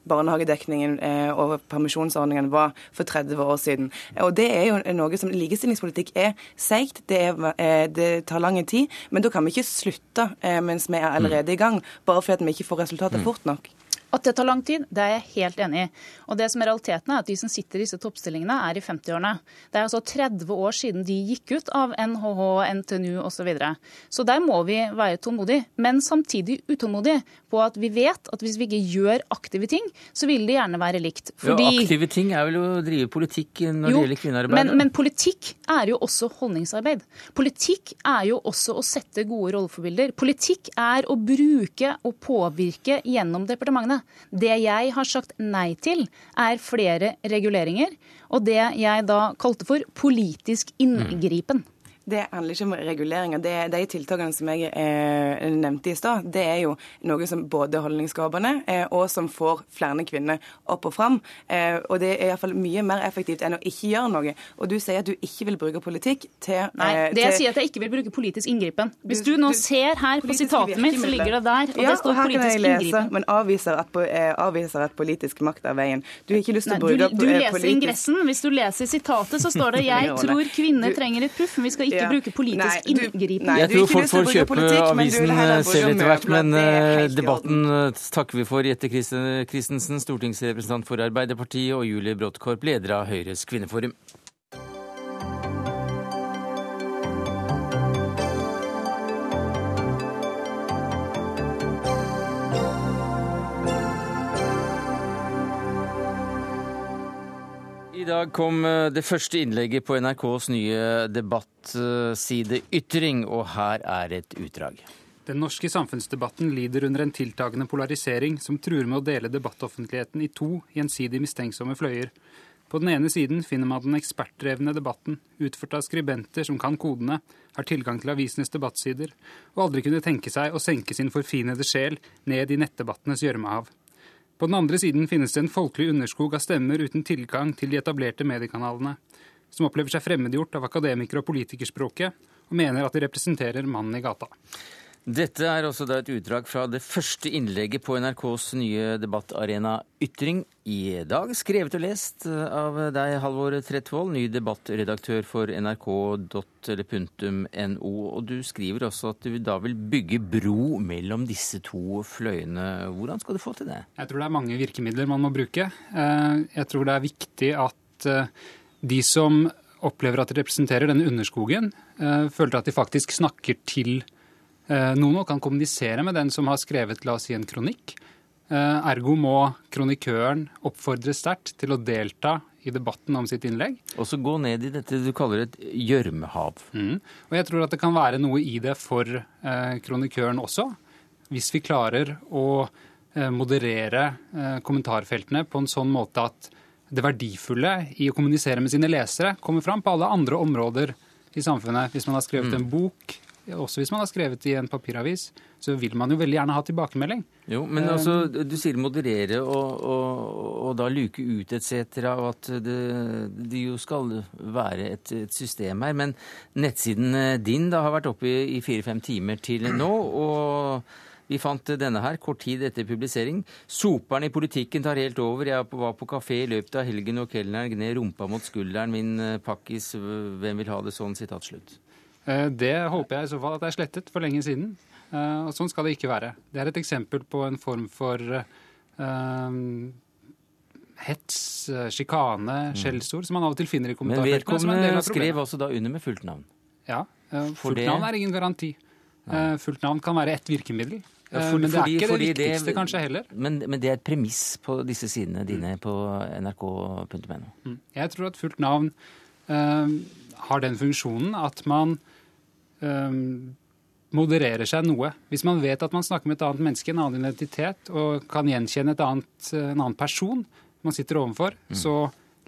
barnehagedekningen og permisjonsordningen var for 30 år siden. Og Det er jo noe som likestillingspolitikk er seigt, det, eh, det, tar lang tid. Men da kan vi ikke slutte eh, mens vi er allerede i gang, bare fordi vi ikke får resultatet fort nok. At det tar lang tid, det er jeg helt enig i. Og det som er realiteten er at De som sitter i disse toppstillingene, er i 50-årene. Det er altså 30 år siden de gikk ut av NHH, NTNU osv. Så, videre. så der må vi være tålmodige, men samtidig utålmodige på at vi vet at hvis vi ikke gjør aktive ting, så vil det gjerne være likt. Fordi... Ja, aktive ting er vel å drive politikk når jo, det gjelder kvinnearbeid? Men, men politikk er jo også holdningsarbeid. Politikk er jo også å sette gode rolleforbilder. Politikk er å bruke og påvirke gjennom departementene. Det jeg har sagt nei til, er flere reguleringer, og det jeg da kalte for politisk inngripen. Mm. Det handler ikke om reguleringer. Det, de tiltakene som jeg eh, nevnte i stad, det er jo noe som både er holdningsskapende eh, og som får flere kvinner opp og fram. Eh, og det er iallfall mye mer effektivt enn å ikke gjøre noe. Og du sier at du ikke vil bruke politikk til Nei, det det jeg til... sier at jeg ikke vil bruke politisk inngripen. Hvis du, nå du, ser her på sitatet mitt, så ligger det der, og ja, det står politisk lese, inngripen. Men avviser at, eh, avviser at politisk makt er veien. Du har ikke lyst til å bruke du, du leser politisk... ingressen. Hvis du leser sitatet, så står det 'Jeg tror kvinner trenger et puff', men vi skal ikke ikke bruke politisk inngripen. Jeg tror folk får kjøpe avisen selv etter hvert, men eh, debatten eh, takker vi for. Jette Christensen, stortingsrepresentant for Arbeiderpartiet, og Julie Bråttkorp, leder av Høyres kvinneforum. Dag kom eh, det første innlegget på NRKs nye debattside Ytring, og her er et utdrag. Den norske samfunnsdebatten lider under en tiltagende polarisering som truer med å dele debattoffentligheten i to gjensidig mistenksomme fløyer. På den ene siden finner man den ekspertdrevne debatten, utført av skribenter som kan kodene, har tilgang til avisenes debattsider, og aldri kunne tenke seg å senke sin forfinede sjel ned i nettdebattenes gjørmehav. På den andre siden finnes det en folkelig underskog av stemmer uten tilgang til de etablerte mediekanalene, som opplever seg fremmedgjort av akademikere og politikerspråket, og mener at de representerer mannen i gata. Dette er også da et utdrag fra det første innlegget på NRKs nye debattarena Ytring i dag. Skrevet og lest av deg, Halvor Tretvold, ny debattredaktør for nrk.no. Og du skriver også at du da vil bygge bro mellom disse to fløyene. Hvordan skal du få til det? Jeg tror det er mange virkemidler man må bruke. Eh, jeg tror det er viktig at eh, de som opplever at de representerer denne underskogen, eh, føler at de faktisk snakker til Eh, noen og kan kommunisere med den som har skrevet la oss si, en kronikk. Eh, ergo må kronikøren oppfordres sterkt til å delta i debatten om sitt innlegg. Og så gå ned i dette du kaller et gjørmehav. Mm. Og jeg tror at det kan være noe i det for eh, kronikøren også. Hvis vi klarer å eh, moderere eh, kommentarfeltene på en sånn måte at det verdifulle i å kommunisere med sine lesere kommer fram på alle andre områder i samfunnet. Hvis man har skrevet mm. en bok, også hvis man har skrevet i en papiravis, så vil man jo veldig gjerne ha tilbakemelding. Jo, men eh, altså, Du sier moderere og, og, og da luke ut etc. Og at det, det, jo skal være et, et, system her. Men nettsiden eh, din da har vært oppe i fire-fem timer til nå. og vi fant denne her kort tid etter publisering. Soperen i politikken tar helt over. Jeg var på kafé i løpet av helgen, og kelneren gned rumpa mot skulderen min. Eh, pakkis, hvem vil ha det sånn? Sitat slutt. Eh, det håper jeg i så fall at det er slettet for lenge siden. Eh, og sånn skal det ikke være. Det er et eksempel på en form for uh, hets, sjikane, mm. skjellsord som man av og til finner i kommentarfeltene. Men vedkommende skrev også da under med fullt navn. Ja. Fullt navn er ingen garanti. Uh, fullt navn kan være ett virkemiddel. Ja, for, men det er ikke det viktigste, det, kanskje, heller. Men, men, det er et premiss på disse sidene dine mm. på nrk.no. Mm. Jeg tror at fullt navn har den funksjonen at man um, modererer seg noe. Hvis man vet at man snakker med et annet menneske, en annen identitet, og kan gjenkjenne annet, en annen person man sitter overfor, mm. så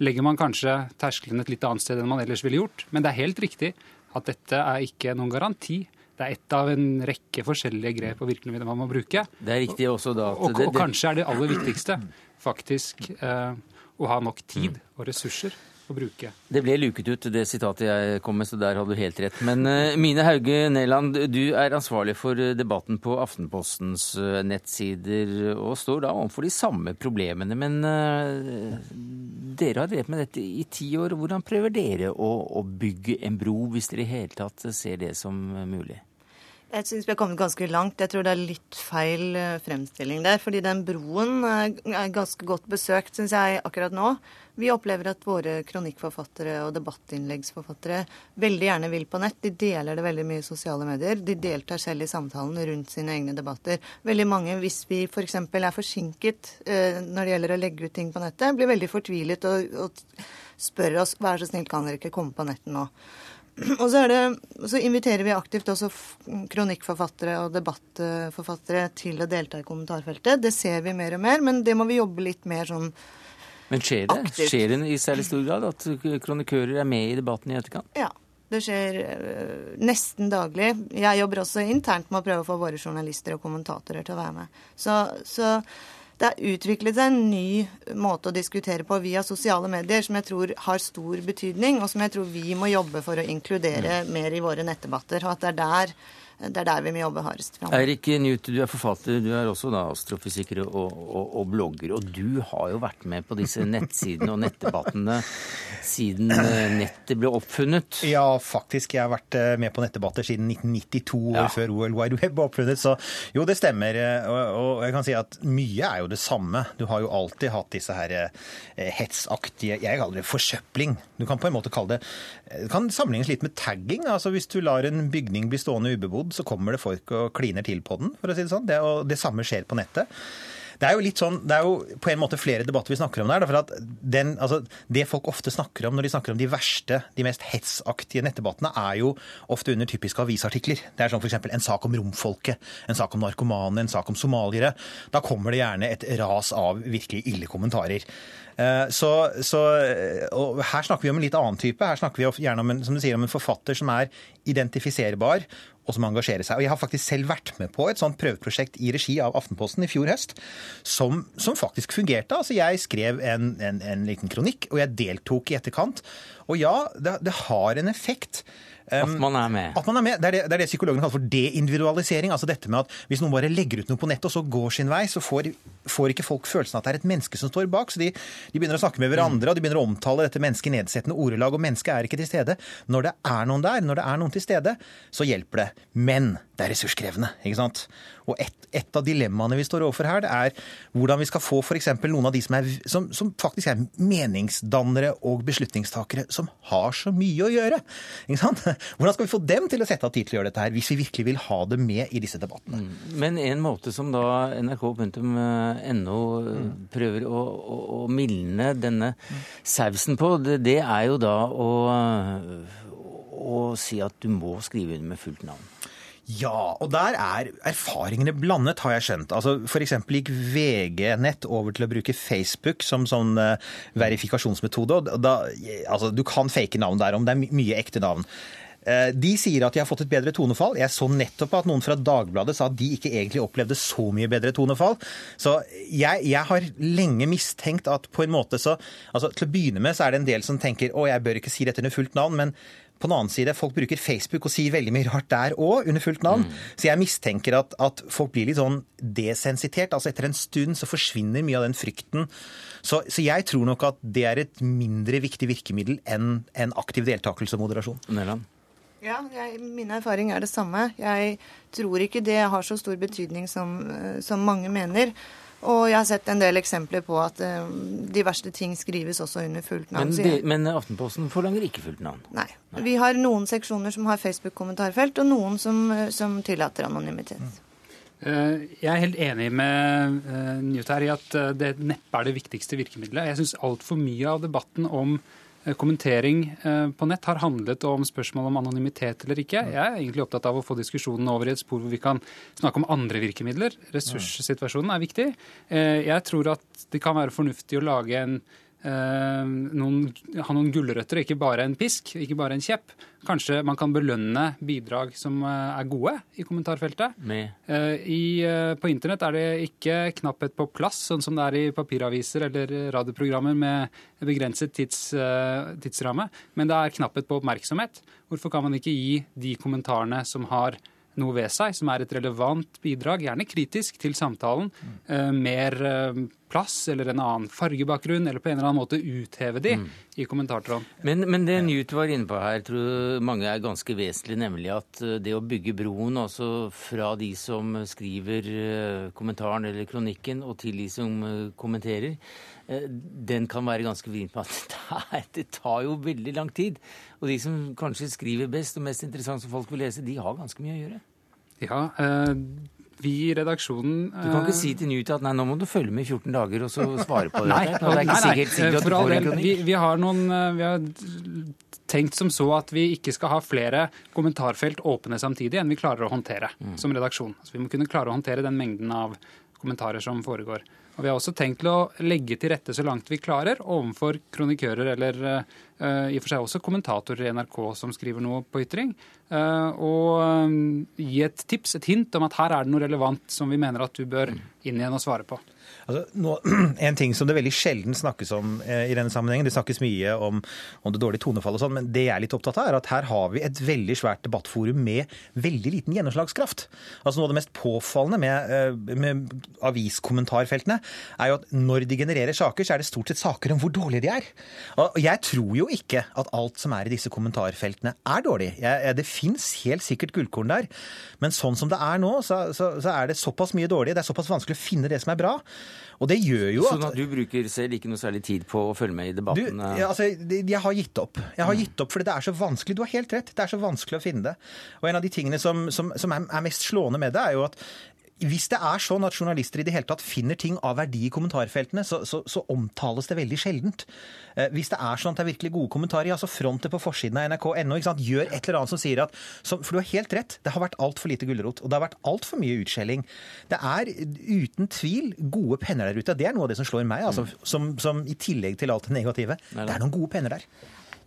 legger man kanskje terskelen et litt annet sted enn man ellers ville gjort. Men det er helt riktig at dette er ikke noen garanti. Det er ett av en rekke forskjellige grep og virkemidler man må bruke. Det er riktig også da og, og, og, kanskje er det aller viktigste faktisk eh, å ha nok tid mm. og ressurser å bruke. Det ble luket ut, det sitatet jeg kom med, så der hadde du helt rett. Men uh, Mine Hauge Neland, du er ansvarlig for eh, debatten på Aftenpostens uh, nettsider, og står da overfor de samme problemene. Men uh, dere har drevet med dette i ti år. Hvordan prøver dere å, å bygge en bro, hvis dere i hele tatt ser det som mulig? Jeg syns vi har kommet ganske langt. Jeg tror det er litt feil fremstilling der. Fordi den broen er ganske godt besøkt, syns jeg, akkurat nå. Vi opplever at våre kronikkforfattere og debattinnleggsforfattere veldig gjerne vil på nett. De deler det veldig mye i sosiale medier. De deltar selv i samtalen rundt sine egne debatter. Veldig mange, hvis vi f.eks. Er forsinket eh, når det gjelder å legge ut ting på nettet, blir veldig fortvilet og, og spør oss vær så snill, kan dere ikke komme på nettet nå? Og så, det, så, inviterer vi aktivt også kronikkforfattere og debattforfattere til å delta i kommentarfeltet. Det ser vi mer og mer, men det må vi jobbe litt mer sånn men skjer det? Aktivt. Skjer det i særlig stor grad at kronikører er med i debatten i etterkant? Ja. Det skjer uh, nesten daglig. Jeg jobber også internt med å prøve å få våre journalister og kommentatorer til å være med. Så, så det har utviklet seg en ny måte å diskutere på via sosiale medier som jeg tror har stor betydning, og som jeg tror vi må jobbe for å inkludere mm. mer i våre nettdebatter. Og at det er der det er der vi må jobbe hardest framover. Eirik Newt, du er forfatter, du er også da astrofysiker og, og, og, blogger. Og du har jo vært med på disse nettsidene og nettdebattene siden eh, nettet ble oppfunnet. Ja, faktisk. Jeg har vært eh, med på nettdebatter siden 1992, ja. før OL Wide Web ble oppfunnet. Så jo, det stemmer. Eh, og, jeg kan si at mye er jo det samme. Du har jo alltid hatt disse her hetsaktige Jeg kaller det forsøpling. Du kan på en måte kalle det Det kan sammenlignes litt med tagging. altså Hvis du lar en bygning bli stående ubebodd, så kommer det folk og kliner til på den, for å si det sånn. Det, og det samme skjer på nettet. Det er jo litt sånn, det er jo på en måte flere debatter vi snakker om der. for at den, altså, Det folk ofte snakker om når de snakker om de verste, de mest hetsaktige nettdebattene, er jo ofte under typiske avisartikler. Det er sånn f.eks. en sak om romfolket, en sak om narkomane, en sak om somaliere. Da kommer det gjerne et ras av virkelig ille kommentarer. Så, så, og her snakker vi om en litt annen type. Her snakker vi gjerne om en, som du sier, om en forfatter som er identifiserbar, og som engasjerer seg. Og Jeg har faktisk selv vært med på et sånt prøveprosjekt i regi av Aftenposten i fjor høst, som, som faktisk fungerte. Altså Jeg skrev en, en, en, liten kronikk, og jeg deltok i etterkant. Og ja, det, det har en effekt. At man er med. At man er med. Det er det, det, er det psykologene kaller for deindividualisering. Altså dette med at Hvis noen bare legger ut noe på nettet og så går sin vei, så får, får ikke folk følelsen at det er et menneske som står bak. Så de, de begynner å snakke med hverandre og de begynner å omtale dette mennesket i nedsettende ordelag. Og mennesket er ikke til stede. Når det er noen der, når det er noen til stede, så hjelper det. Men det er ressurskrevende. ikke sant? Og et, et, av dilemmaene vi står overfor her, det er hvordan vi skal få f.eks. noen av de som, er, som, som, faktisk er meningsdannere og beslutningstakere, som har så mye å gjøre. Ikke sant? Hvordan skal vi få dem til å sette av tid til å gjøre dette her, hvis vi virkelig vil ha det med i disse debattene? Mm. Men en måte som da nrk.no prøver å, å, å mildne denne sausen på, det, det, er jo da å, å si at du må skrive under med fullt navn. Ja, og der er erfaringene blandet, har jeg skjønt. Altså, F.eks. gikk VG-nett over til å bruke Facebook som sånn uh, verifikasjonsmetode. og da, altså, Du kan fake navn der om det er my mye ekte navn. Uh, de sier at de har fått et bedre tonefall. Jeg så nettopp at noen fra Dagbladet sa at de ikke egentlig opplevde så mye bedre tonefall. Så jeg, jeg har lenge mistenkt at på en måte så altså Til å begynne med så er det en del som tenker å, jeg bør ikke si dette under fullt navn. men på den annen side, folk bruker Facebook og sier veldig mye rart der òg, under fullt navn. Mm. Så jeg mistenker at, at, folk blir litt sånn desensitert. Altså etter en stund så forsvinner mye av den frykten. Så, så jeg tror nok at det er et mindre viktig virkemiddel enn en aktiv deltakelse og moderasjon. Neland. Ja, jeg, min erfaring er det samme. Jeg tror ikke det har så stor betydning som, som mange mener. Og jeg har sett en del eksempler på at uh, de verste ting skrives også under fullt navn. Men, de, men Aftenposten forlanger ikke fullt navn? Nei. Nei. Vi har noen seksjoner som har Facebook-kommentarfelt, og noen som, som tillater anonymitet. Mm. Uh, jeg er helt enig med Newt her i at det neppe er det viktigste virkemidlet. Jeg syns altfor mye av debatten om Eh, kommentering eh, på nett har handlet om spørsmål om anonymitet eller ikke. Jeg er egentlig opptatt av å få diskusjonen over i et spor hvor vi kan snakke om andre virkemidler. Ressurssituasjonen er viktig. Eh, jeg tror at det kan være fornuftig å lage en Eh, noen, ha noen gulrøtter, ikke bare en pisk, ikke bare en kjepp. Kanskje man kan belønne bidrag som eh, er gode i kommentarfeltet. Eh, I, på internett er det ikke knapphet på plass, sånn som det er i papiraviser eller radioprogrammer med begrenset tids, tidsramme, men det er knapphet på oppmerksomhet. Hvorfor kan man ikke gi de kommentarene som har noe ved seg, som er et relevant bidrag, gjerne kritisk, til samtalen, mm. mer plass eller en annen fargebakgrunn, eller på en eller annen måte utheve de mm. i kommentartråden. Men, men, det Newt var inne på her, tror mange er ganske vesentlig, nemlig at eh, det å bygge broen altså fra de som skriver eh, kommentaren eller kronikken, og til de som eh, kommenterer, den kan være ganske vrient på at det tar jo veldig lang tid. Og de som kanskje skriver best og mest interessant som folk vil lese, de har ganske mye å gjøre. Ja, vi i redaksjonen Du kan ikke si til Newt at nei, nå må du følge med i 14 dager og så svare på det. nei, det er ikke sikkert, sikkert for all del. Vi, vi, har noen eh, Vi har tenkt som så at vi ikke skal ha flere kommentarfelt åpne samtidig enn vi klarer å håndtere mm. som redaksjon. Så vi må kunne klare å håndtere den mengden av kommentarer som foregår. Og Vi har også tenkt å legge til rette så langt vi klarer overfor kronikører eller uh, i og for seg også kommentatorer i NRK som skriver noe på ytring. Uh, og um, gi et tips, et hint om at her er det noe relevant som vi mener at du bør inn igjen og svare på. Altså, nå, en ting som det veldig sjelden snakkes om eh, i denne sammenhengen, det snakkes mye om, om det dårlige tonefallet og sånn, men det jeg er litt opptatt av, er at her har vi et veldig svært debattforum med veldig liten gjennomslagskraft. Altså Noe av det mest påfallende med, eh, med aviskommentarfeltene er jo at når de genererer saker, så er det stort sett saker om hvor dårlige de er. Og jeg tror jo ikke at alt som er i disse kommentarfeltene er dårlig. Jeg, det fins helt sikkert gullkorn der, men sånn som det er nå, så, så, så er det såpass mye dårlig, det er såpass vanskelig å finne det som er bra. Og det gjør jo at Sånn at du bruker selv ikke noe særlig tid på å følge med i debatten? Du, ja, altså, jeg har gitt opp. Jeg har gitt opp fordi det er så vanskelig. Du har helt rett, det er så vanskelig å finne det. Og en av de tingene som, som, som er mest slående med det, er jo at hvis det er sånn at journalister i det hele tatt finner ting av verdi i kommentarfeltene, så, så, så omtales det veldig sjeldent. Eh, hvis det er sånn at det er virkelig gode kommentarer, ja, så front det på forsiden av nrk.no. Gjør et eller annet som sier at som, For du har helt rett, det har vært altfor lite gulrot. Og det har vært altfor mye utskjelling. Det er uten tvil gode penner der ute. Det er noe av det som slår meg, altså, som, som i tillegg til alt det negative. Det er noen gode penner der.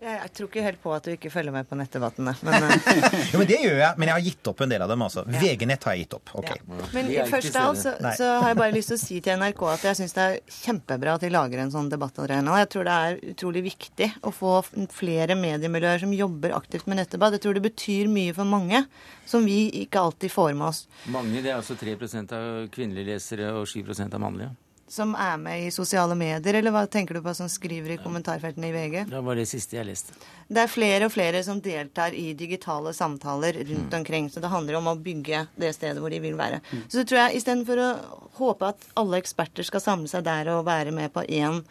Jeg tror ikke helt på at du ikke følger med på nettdebattene. Men, uh... jo, men det gjør jeg. Men jeg har gitt opp en del av dem. altså. Ja. VG-nett har jeg gitt opp. ok. Ja. Men først av alt så, så, har jeg bare lyst til å si til NRK at jeg syns det er kjempebra at de lager en sånn debattarena. Jeg tror det er utrolig viktig å få flere mediemiljøer som jobber aktivt med nettdebatt. Jeg tror det betyr mye for mange som vi ikke alltid får med oss. Mange, det er altså 3% av kvinnelige lesere og 7% av mannlige? Som er med i sosiale medier, eller hva tenker du på som skriver i kommentarfeltene i VG? Det var det siste jeg leste. Det er flere og flere som deltar i digitale samtaler rundt mm. omkring. Så det handler om å bygge det stedet hvor de vil være. Mm. Så tror jeg istedenfor å håpe at alle eksperter skal samle seg der og være med på én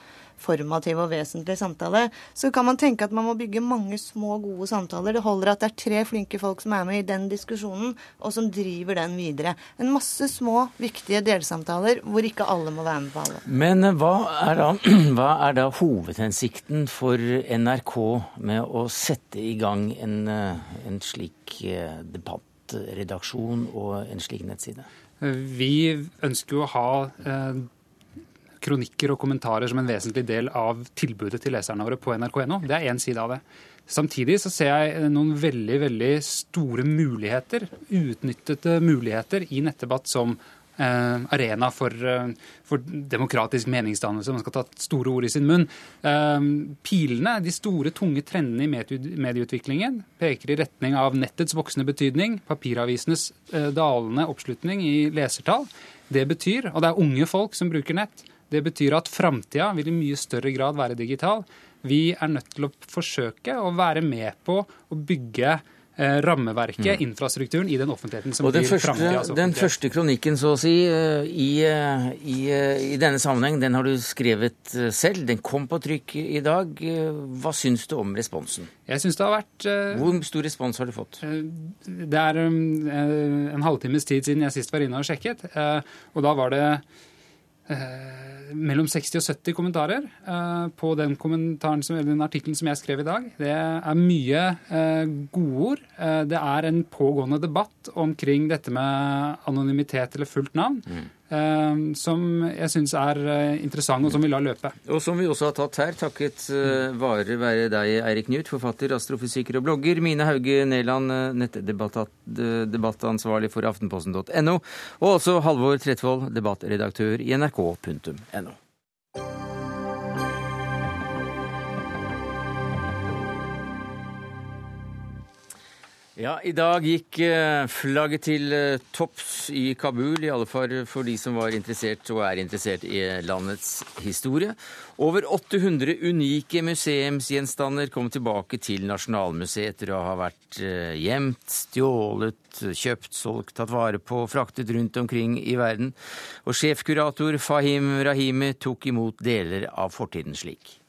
formativ og vesentlig samtale, så kan man tenke at man må bygge mange små, gode samtaler. Det holder at det er tre flinke folk som er med i den diskusjonen, og som driver den videre. En masse små, viktige delsamtaler hvor ikke alle må være med på alle. Men eh, hva er da, hva er da hovedhensikten for NRK med å sette i gang en, eh, en slik eh, debattredaksjon og en slik nettside? Vi ønsker jo å ha kronikker og kommentarer som en vesentlig del av tilbudet til leserne våre på nrk.no. Det er én side av det. Samtidig så ser jeg noen veldig veldig store muligheter, uutnyttede muligheter i nettdebatt som eh, arena for, eh, for, demokratisk meningsdannelse. Man skal ta store ord i sin munn. Eh, pilene, de store, tunge trendene i medieutviklingen, peker i retning av nettets voksende betydning, papiravisenes dalende oppslutning i lesertall. Det betyr, og det er unge folk som bruker nett, det betyr at framtida vil i mye større grad være digital. Vi er nødt til å forsøke å være med på å bygge eh, rammeverket, mm. infrastrukturen, i den offentligheten som og blir framtidas Den første kronikken, så å si, eh, i, eh, i, i, denne sammenheng, den har du skrevet selv. Den kom på trykk i dag. Hva syns du om responsen? Jeg syns det har vært Hvor stor respons har du fått? Det er en halvtimes tid siden jeg sist var inne og sjekket, og da var det Eh, mellom 60 og 70 kommentarer eh, på den, som, den artikkelen som jeg skrev i dag. Det er mye eh, godord. Eh, det er en pågående debatt omkring dette med anonymitet eller fullt navn. Mm. Eh, som jeg syns er eh, interessant, og som vi lar løpe. Og som vi også har tatt her, takket uh, vare være deg, Eirik Knut, forfatter, astrofysiker og blogger, Mine Hauge Neland, nettdebattansvarlig for aftenposten.no, og også Halvor Tretvold, debattredaktør i nrk.no. Ja, I dag gikk eh, flagget til eh, topps i Kabul, i alle fall for de som var interessert og er interessert i landets historie. Over 800 unike museumsgjenstander kom tilbake til Nasjonalmuseet etter å ha vært eh, gjemt, stjålet, kjøpt, solgt, tatt vare på, fraktet rundt omkring i verden. Og sjefkurator Fahim Rahimi tok imot deler av fortiden slik.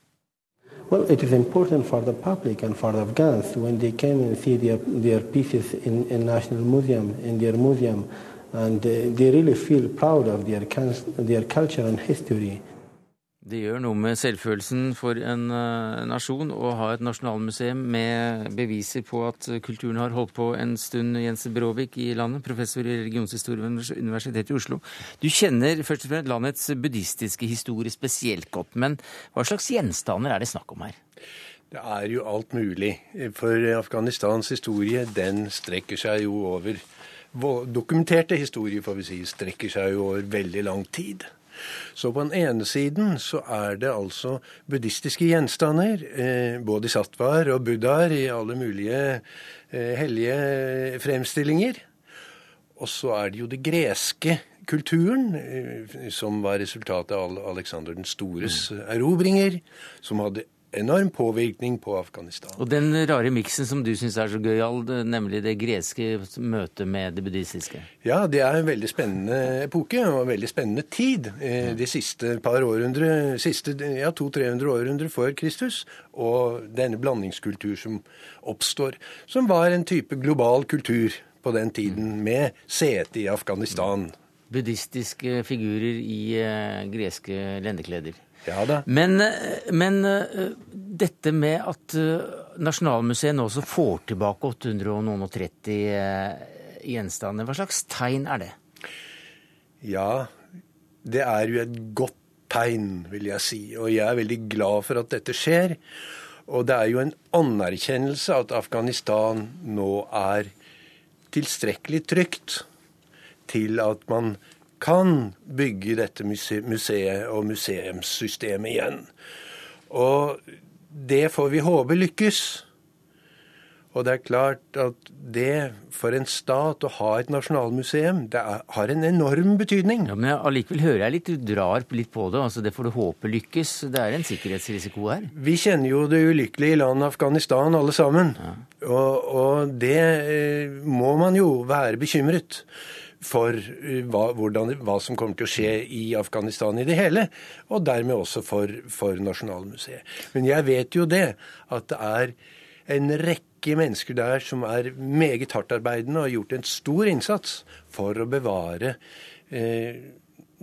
Well, it is important for the public and for the Afghans when they come and see their, their pieces in, in National Museum, in their museum, and uh, they really feel proud of their, their culture and history. Det gjør noe med selvfølelsen for en uh, nasjon å ha et nasjonalmuseum med beviser på at kulturen har holdt på en stund. Jens Bråvik i landet, professor i religionshistorie ved Universitetet i Oslo. Du kjenner først og fremst landets buddhistiske historie spesielt godt, men hva slags gjenstander er det snakk om her? Det er jo alt mulig. For Afghanistans historie, den strekker seg jo over Dokumenterte historie, får vi si, strekker seg jo over veldig lang tid. Så på den ene siden så er det altså buddhistiske gjenstander, eh, bodhisattvaer og buddhaer i alle mulige eh, hellige fremstillinger. Og så er det jo det greske kulturen, eh, som var resultatet av Alexander den stores mm. erobringer, som hadde enorm påvirkning på Afghanistan. Og den rare miksen som du syns er så gøyal, nemlig det greske møtet med det buddhistiske? Ja, det er en veldig spennende epoke og en veldig spennende tid. Eh, de siste par århundre, siste ja, 200-300 århundre før Kristus. Og denne blandingskultur som oppstår, som var en type global kultur på den tiden, med sete i Afghanistan. Buddhistiske figurer i uh, greske lendekleder. Ja da. Men, men uh, dette med at uh, Nasjonalmuseet nå også får tilbake 830 uh, gjenstander, hva slags tegn er det? Ja, det er jo et godt tegn, vil jeg si. Og jeg er veldig glad for at dette skjer. Og det er jo en anerkjennelse at Afghanistan nå er tilstrekkelig trygt til at man kan bygge dette museet og museumssystemet igjen. Og det får vi håpe lykkes. Og det er klart at det for en stat å ha et nasjonalmuseum, det er, har en enorm betydning. Ja, Men allikevel hører jeg litt du drar litt på det. altså Det får du håpe lykkes. Det er en sikkerhetsrisiko her? Vi kjenner jo det ulykkelige landet Afghanistan alle sammen. Ja. Og, og, det eh, må man jo være bekymret for eh, hva, hvordan, hva, som kommer til å skje i Afghanistan i det hele, og dermed også for, for Nasjonalmuseet. Men jeg vet jo det, at det er en rekke rekke mennesker der som er meget hardtarbeidende og har gjort en stor innsats for å bevare eh,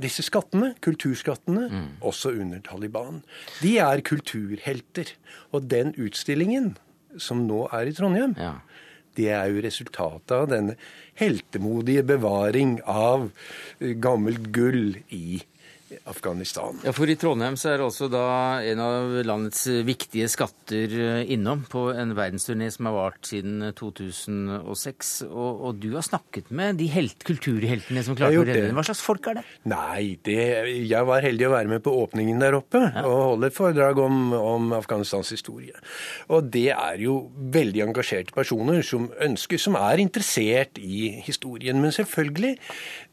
disse skattene, kulturskattene, mm. også under Taliban. De er kulturhelter. Og den utstillingen som nå er i Trondheim, ja. Det er jo resultatet av denne heltemodige bevaring av eh, gammelt gull i Afghanistan. Ja, For i Trondheim så er også da en av landets viktige skatter eh, innom på en verdensturné som har vart siden 2006. Og, og du har snakket med de helt, kulturheltene som klarte å redde den. Hva slags folk er det? Nei, det, jeg var heldig å være med på åpningen der oppe ja. og holde et foredrag om, om, Afghanistans historie. Og det er jo veldig engasjerte personer som ønsker, som er interessert i historien. Men selvfølgelig,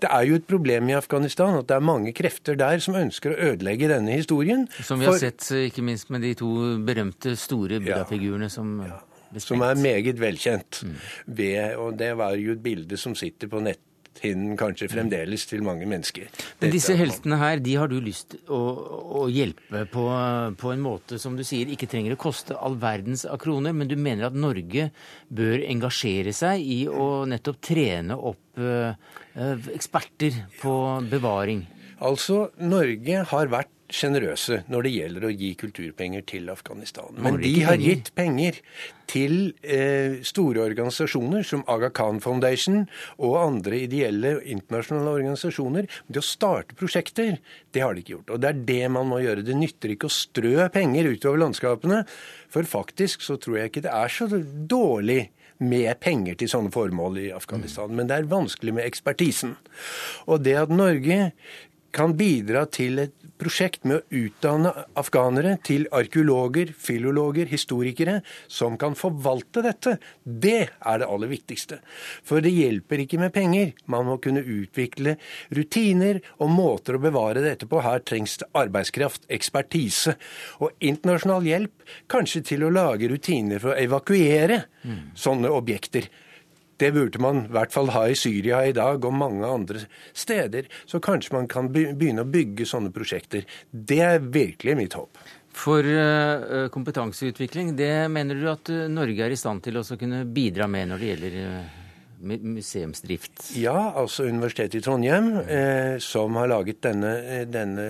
det er jo et problem i Afghanistan at det er mange krefter der der som ønsker å ødelegge denne historien. Som vi har sett ikke minst med de to berømte store buddha-figurene som ja. Som er meget velkjent. Mm. Ved, og det var jo et bilde som sitter på nett hinnen kanskje fremdeles til mange mennesker. Men disse heltene her, de har du lyst å, å hjelpe på, på, en måte som du sier ikke trenger å koste all verdens av kroner, men du mener at Norge bør engasjere seg i å nettopp trene opp uh, eksperter på bevaring? Altså, Norge har vært sjenerøse når det gjelder å gi kulturpenger til Afghanistan. Men de har gitt penger til eh, store organisasjoner som Aga Khan Foundation og andre ideelle internasjonale organisasjoner. Det å starte prosjekter, det har de ikke gjort. Og det er det man må gjøre. Det nytter ikke å strø penger utover landskapene. For faktisk så tror jeg ikke det er så dårlig med penger til sånne formål i Afghanistan. Men det er vanskelig med ekspertisen. Og det at Norge kan bidra til et prosjekt med å utdanne afghanere til arkeologer, filologer, historikere, som kan forvalte dette. Det er det aller viktigste. For det hjelper ikke med penger. Man må kunne utvikle rutiner og måter å bevare dette på. Her trengs det arbeidskraft, ekspertise og internasjonal hjelp, kanskje til å lage rutiner for å evakuere mm. sånne objekter. Det burde man i hvert fall ha i Syria i dag og mange andre steder. Så kanskje man kan begynne å bygge sånne prosjekter. Det er virkelig mitt håp. For uh, kompetanseutvikling, det mener du at uh, Norge er i stand til å kunne bidra med når det gjelder uh museumsdrift? Ja, altså Universitetet i Trondheim, eh, som har laget denne, eh, denne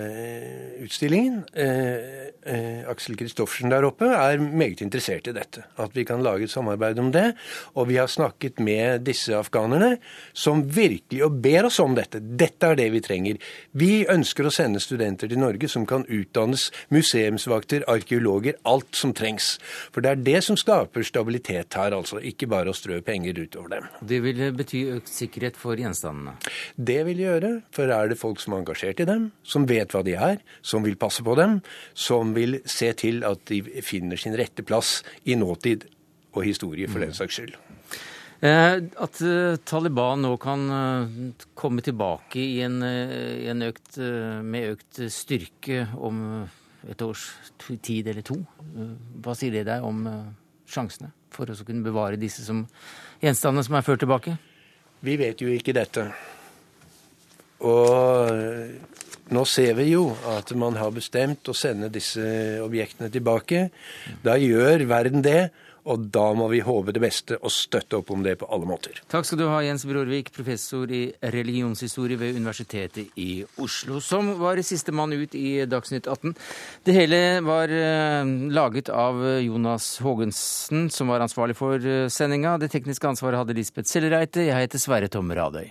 utstillingen. Eh, eh, Aksel Kristoffersen der oppe er meget interessert i dette. At vi kan lage et samarbeid om det. Og vi har snakket med disse afghanerne, som virkelig og ber oss om dette. Dette er det vi trenger. Vi ønsker å sende studenter til Norge som kan utdannes museumsvakter, arkeologer, alt som trengs. For det er det som skaper stabilitet her, altså. Ikke bare å strø penger utover dem. Det det vil bety økt sikkerhet for gjenstandene? Det vil gjøre, for er det folk som er engasjert i dem, som vet hva de er, som vil passe på dem, som vil se til at de finner sin rette plass i nåtid og historie, for den saks skyld. Eh, at eh, Taliban nå kan eh, komme tilbake i en, en økt, med økt styrke om et års tid eller to, hva sier det deg om sjansene for å kunne bevare disse som gjenstandene som er ført tilbake? Vi vet jo ikke dette. Og nå ser vi jo at man har bestemt å sende disse objektene tilbake. Da gjør verden det. Og da må vi håpe det beste og støtte opp om det på alle måter. Takk skal du ha, Jens Brorvik, professor i religionshistorie ved Universitetet i Oslo, som var sistemann ut i Dagsnytt 18. Det hele var uh, laget av Jonas Haagensen, som var ansvarlig for uh, sendinga. Det tekniske ansvaret hadde Lisbeth Sellereite. Jeg heter Sverre Tom Radøy.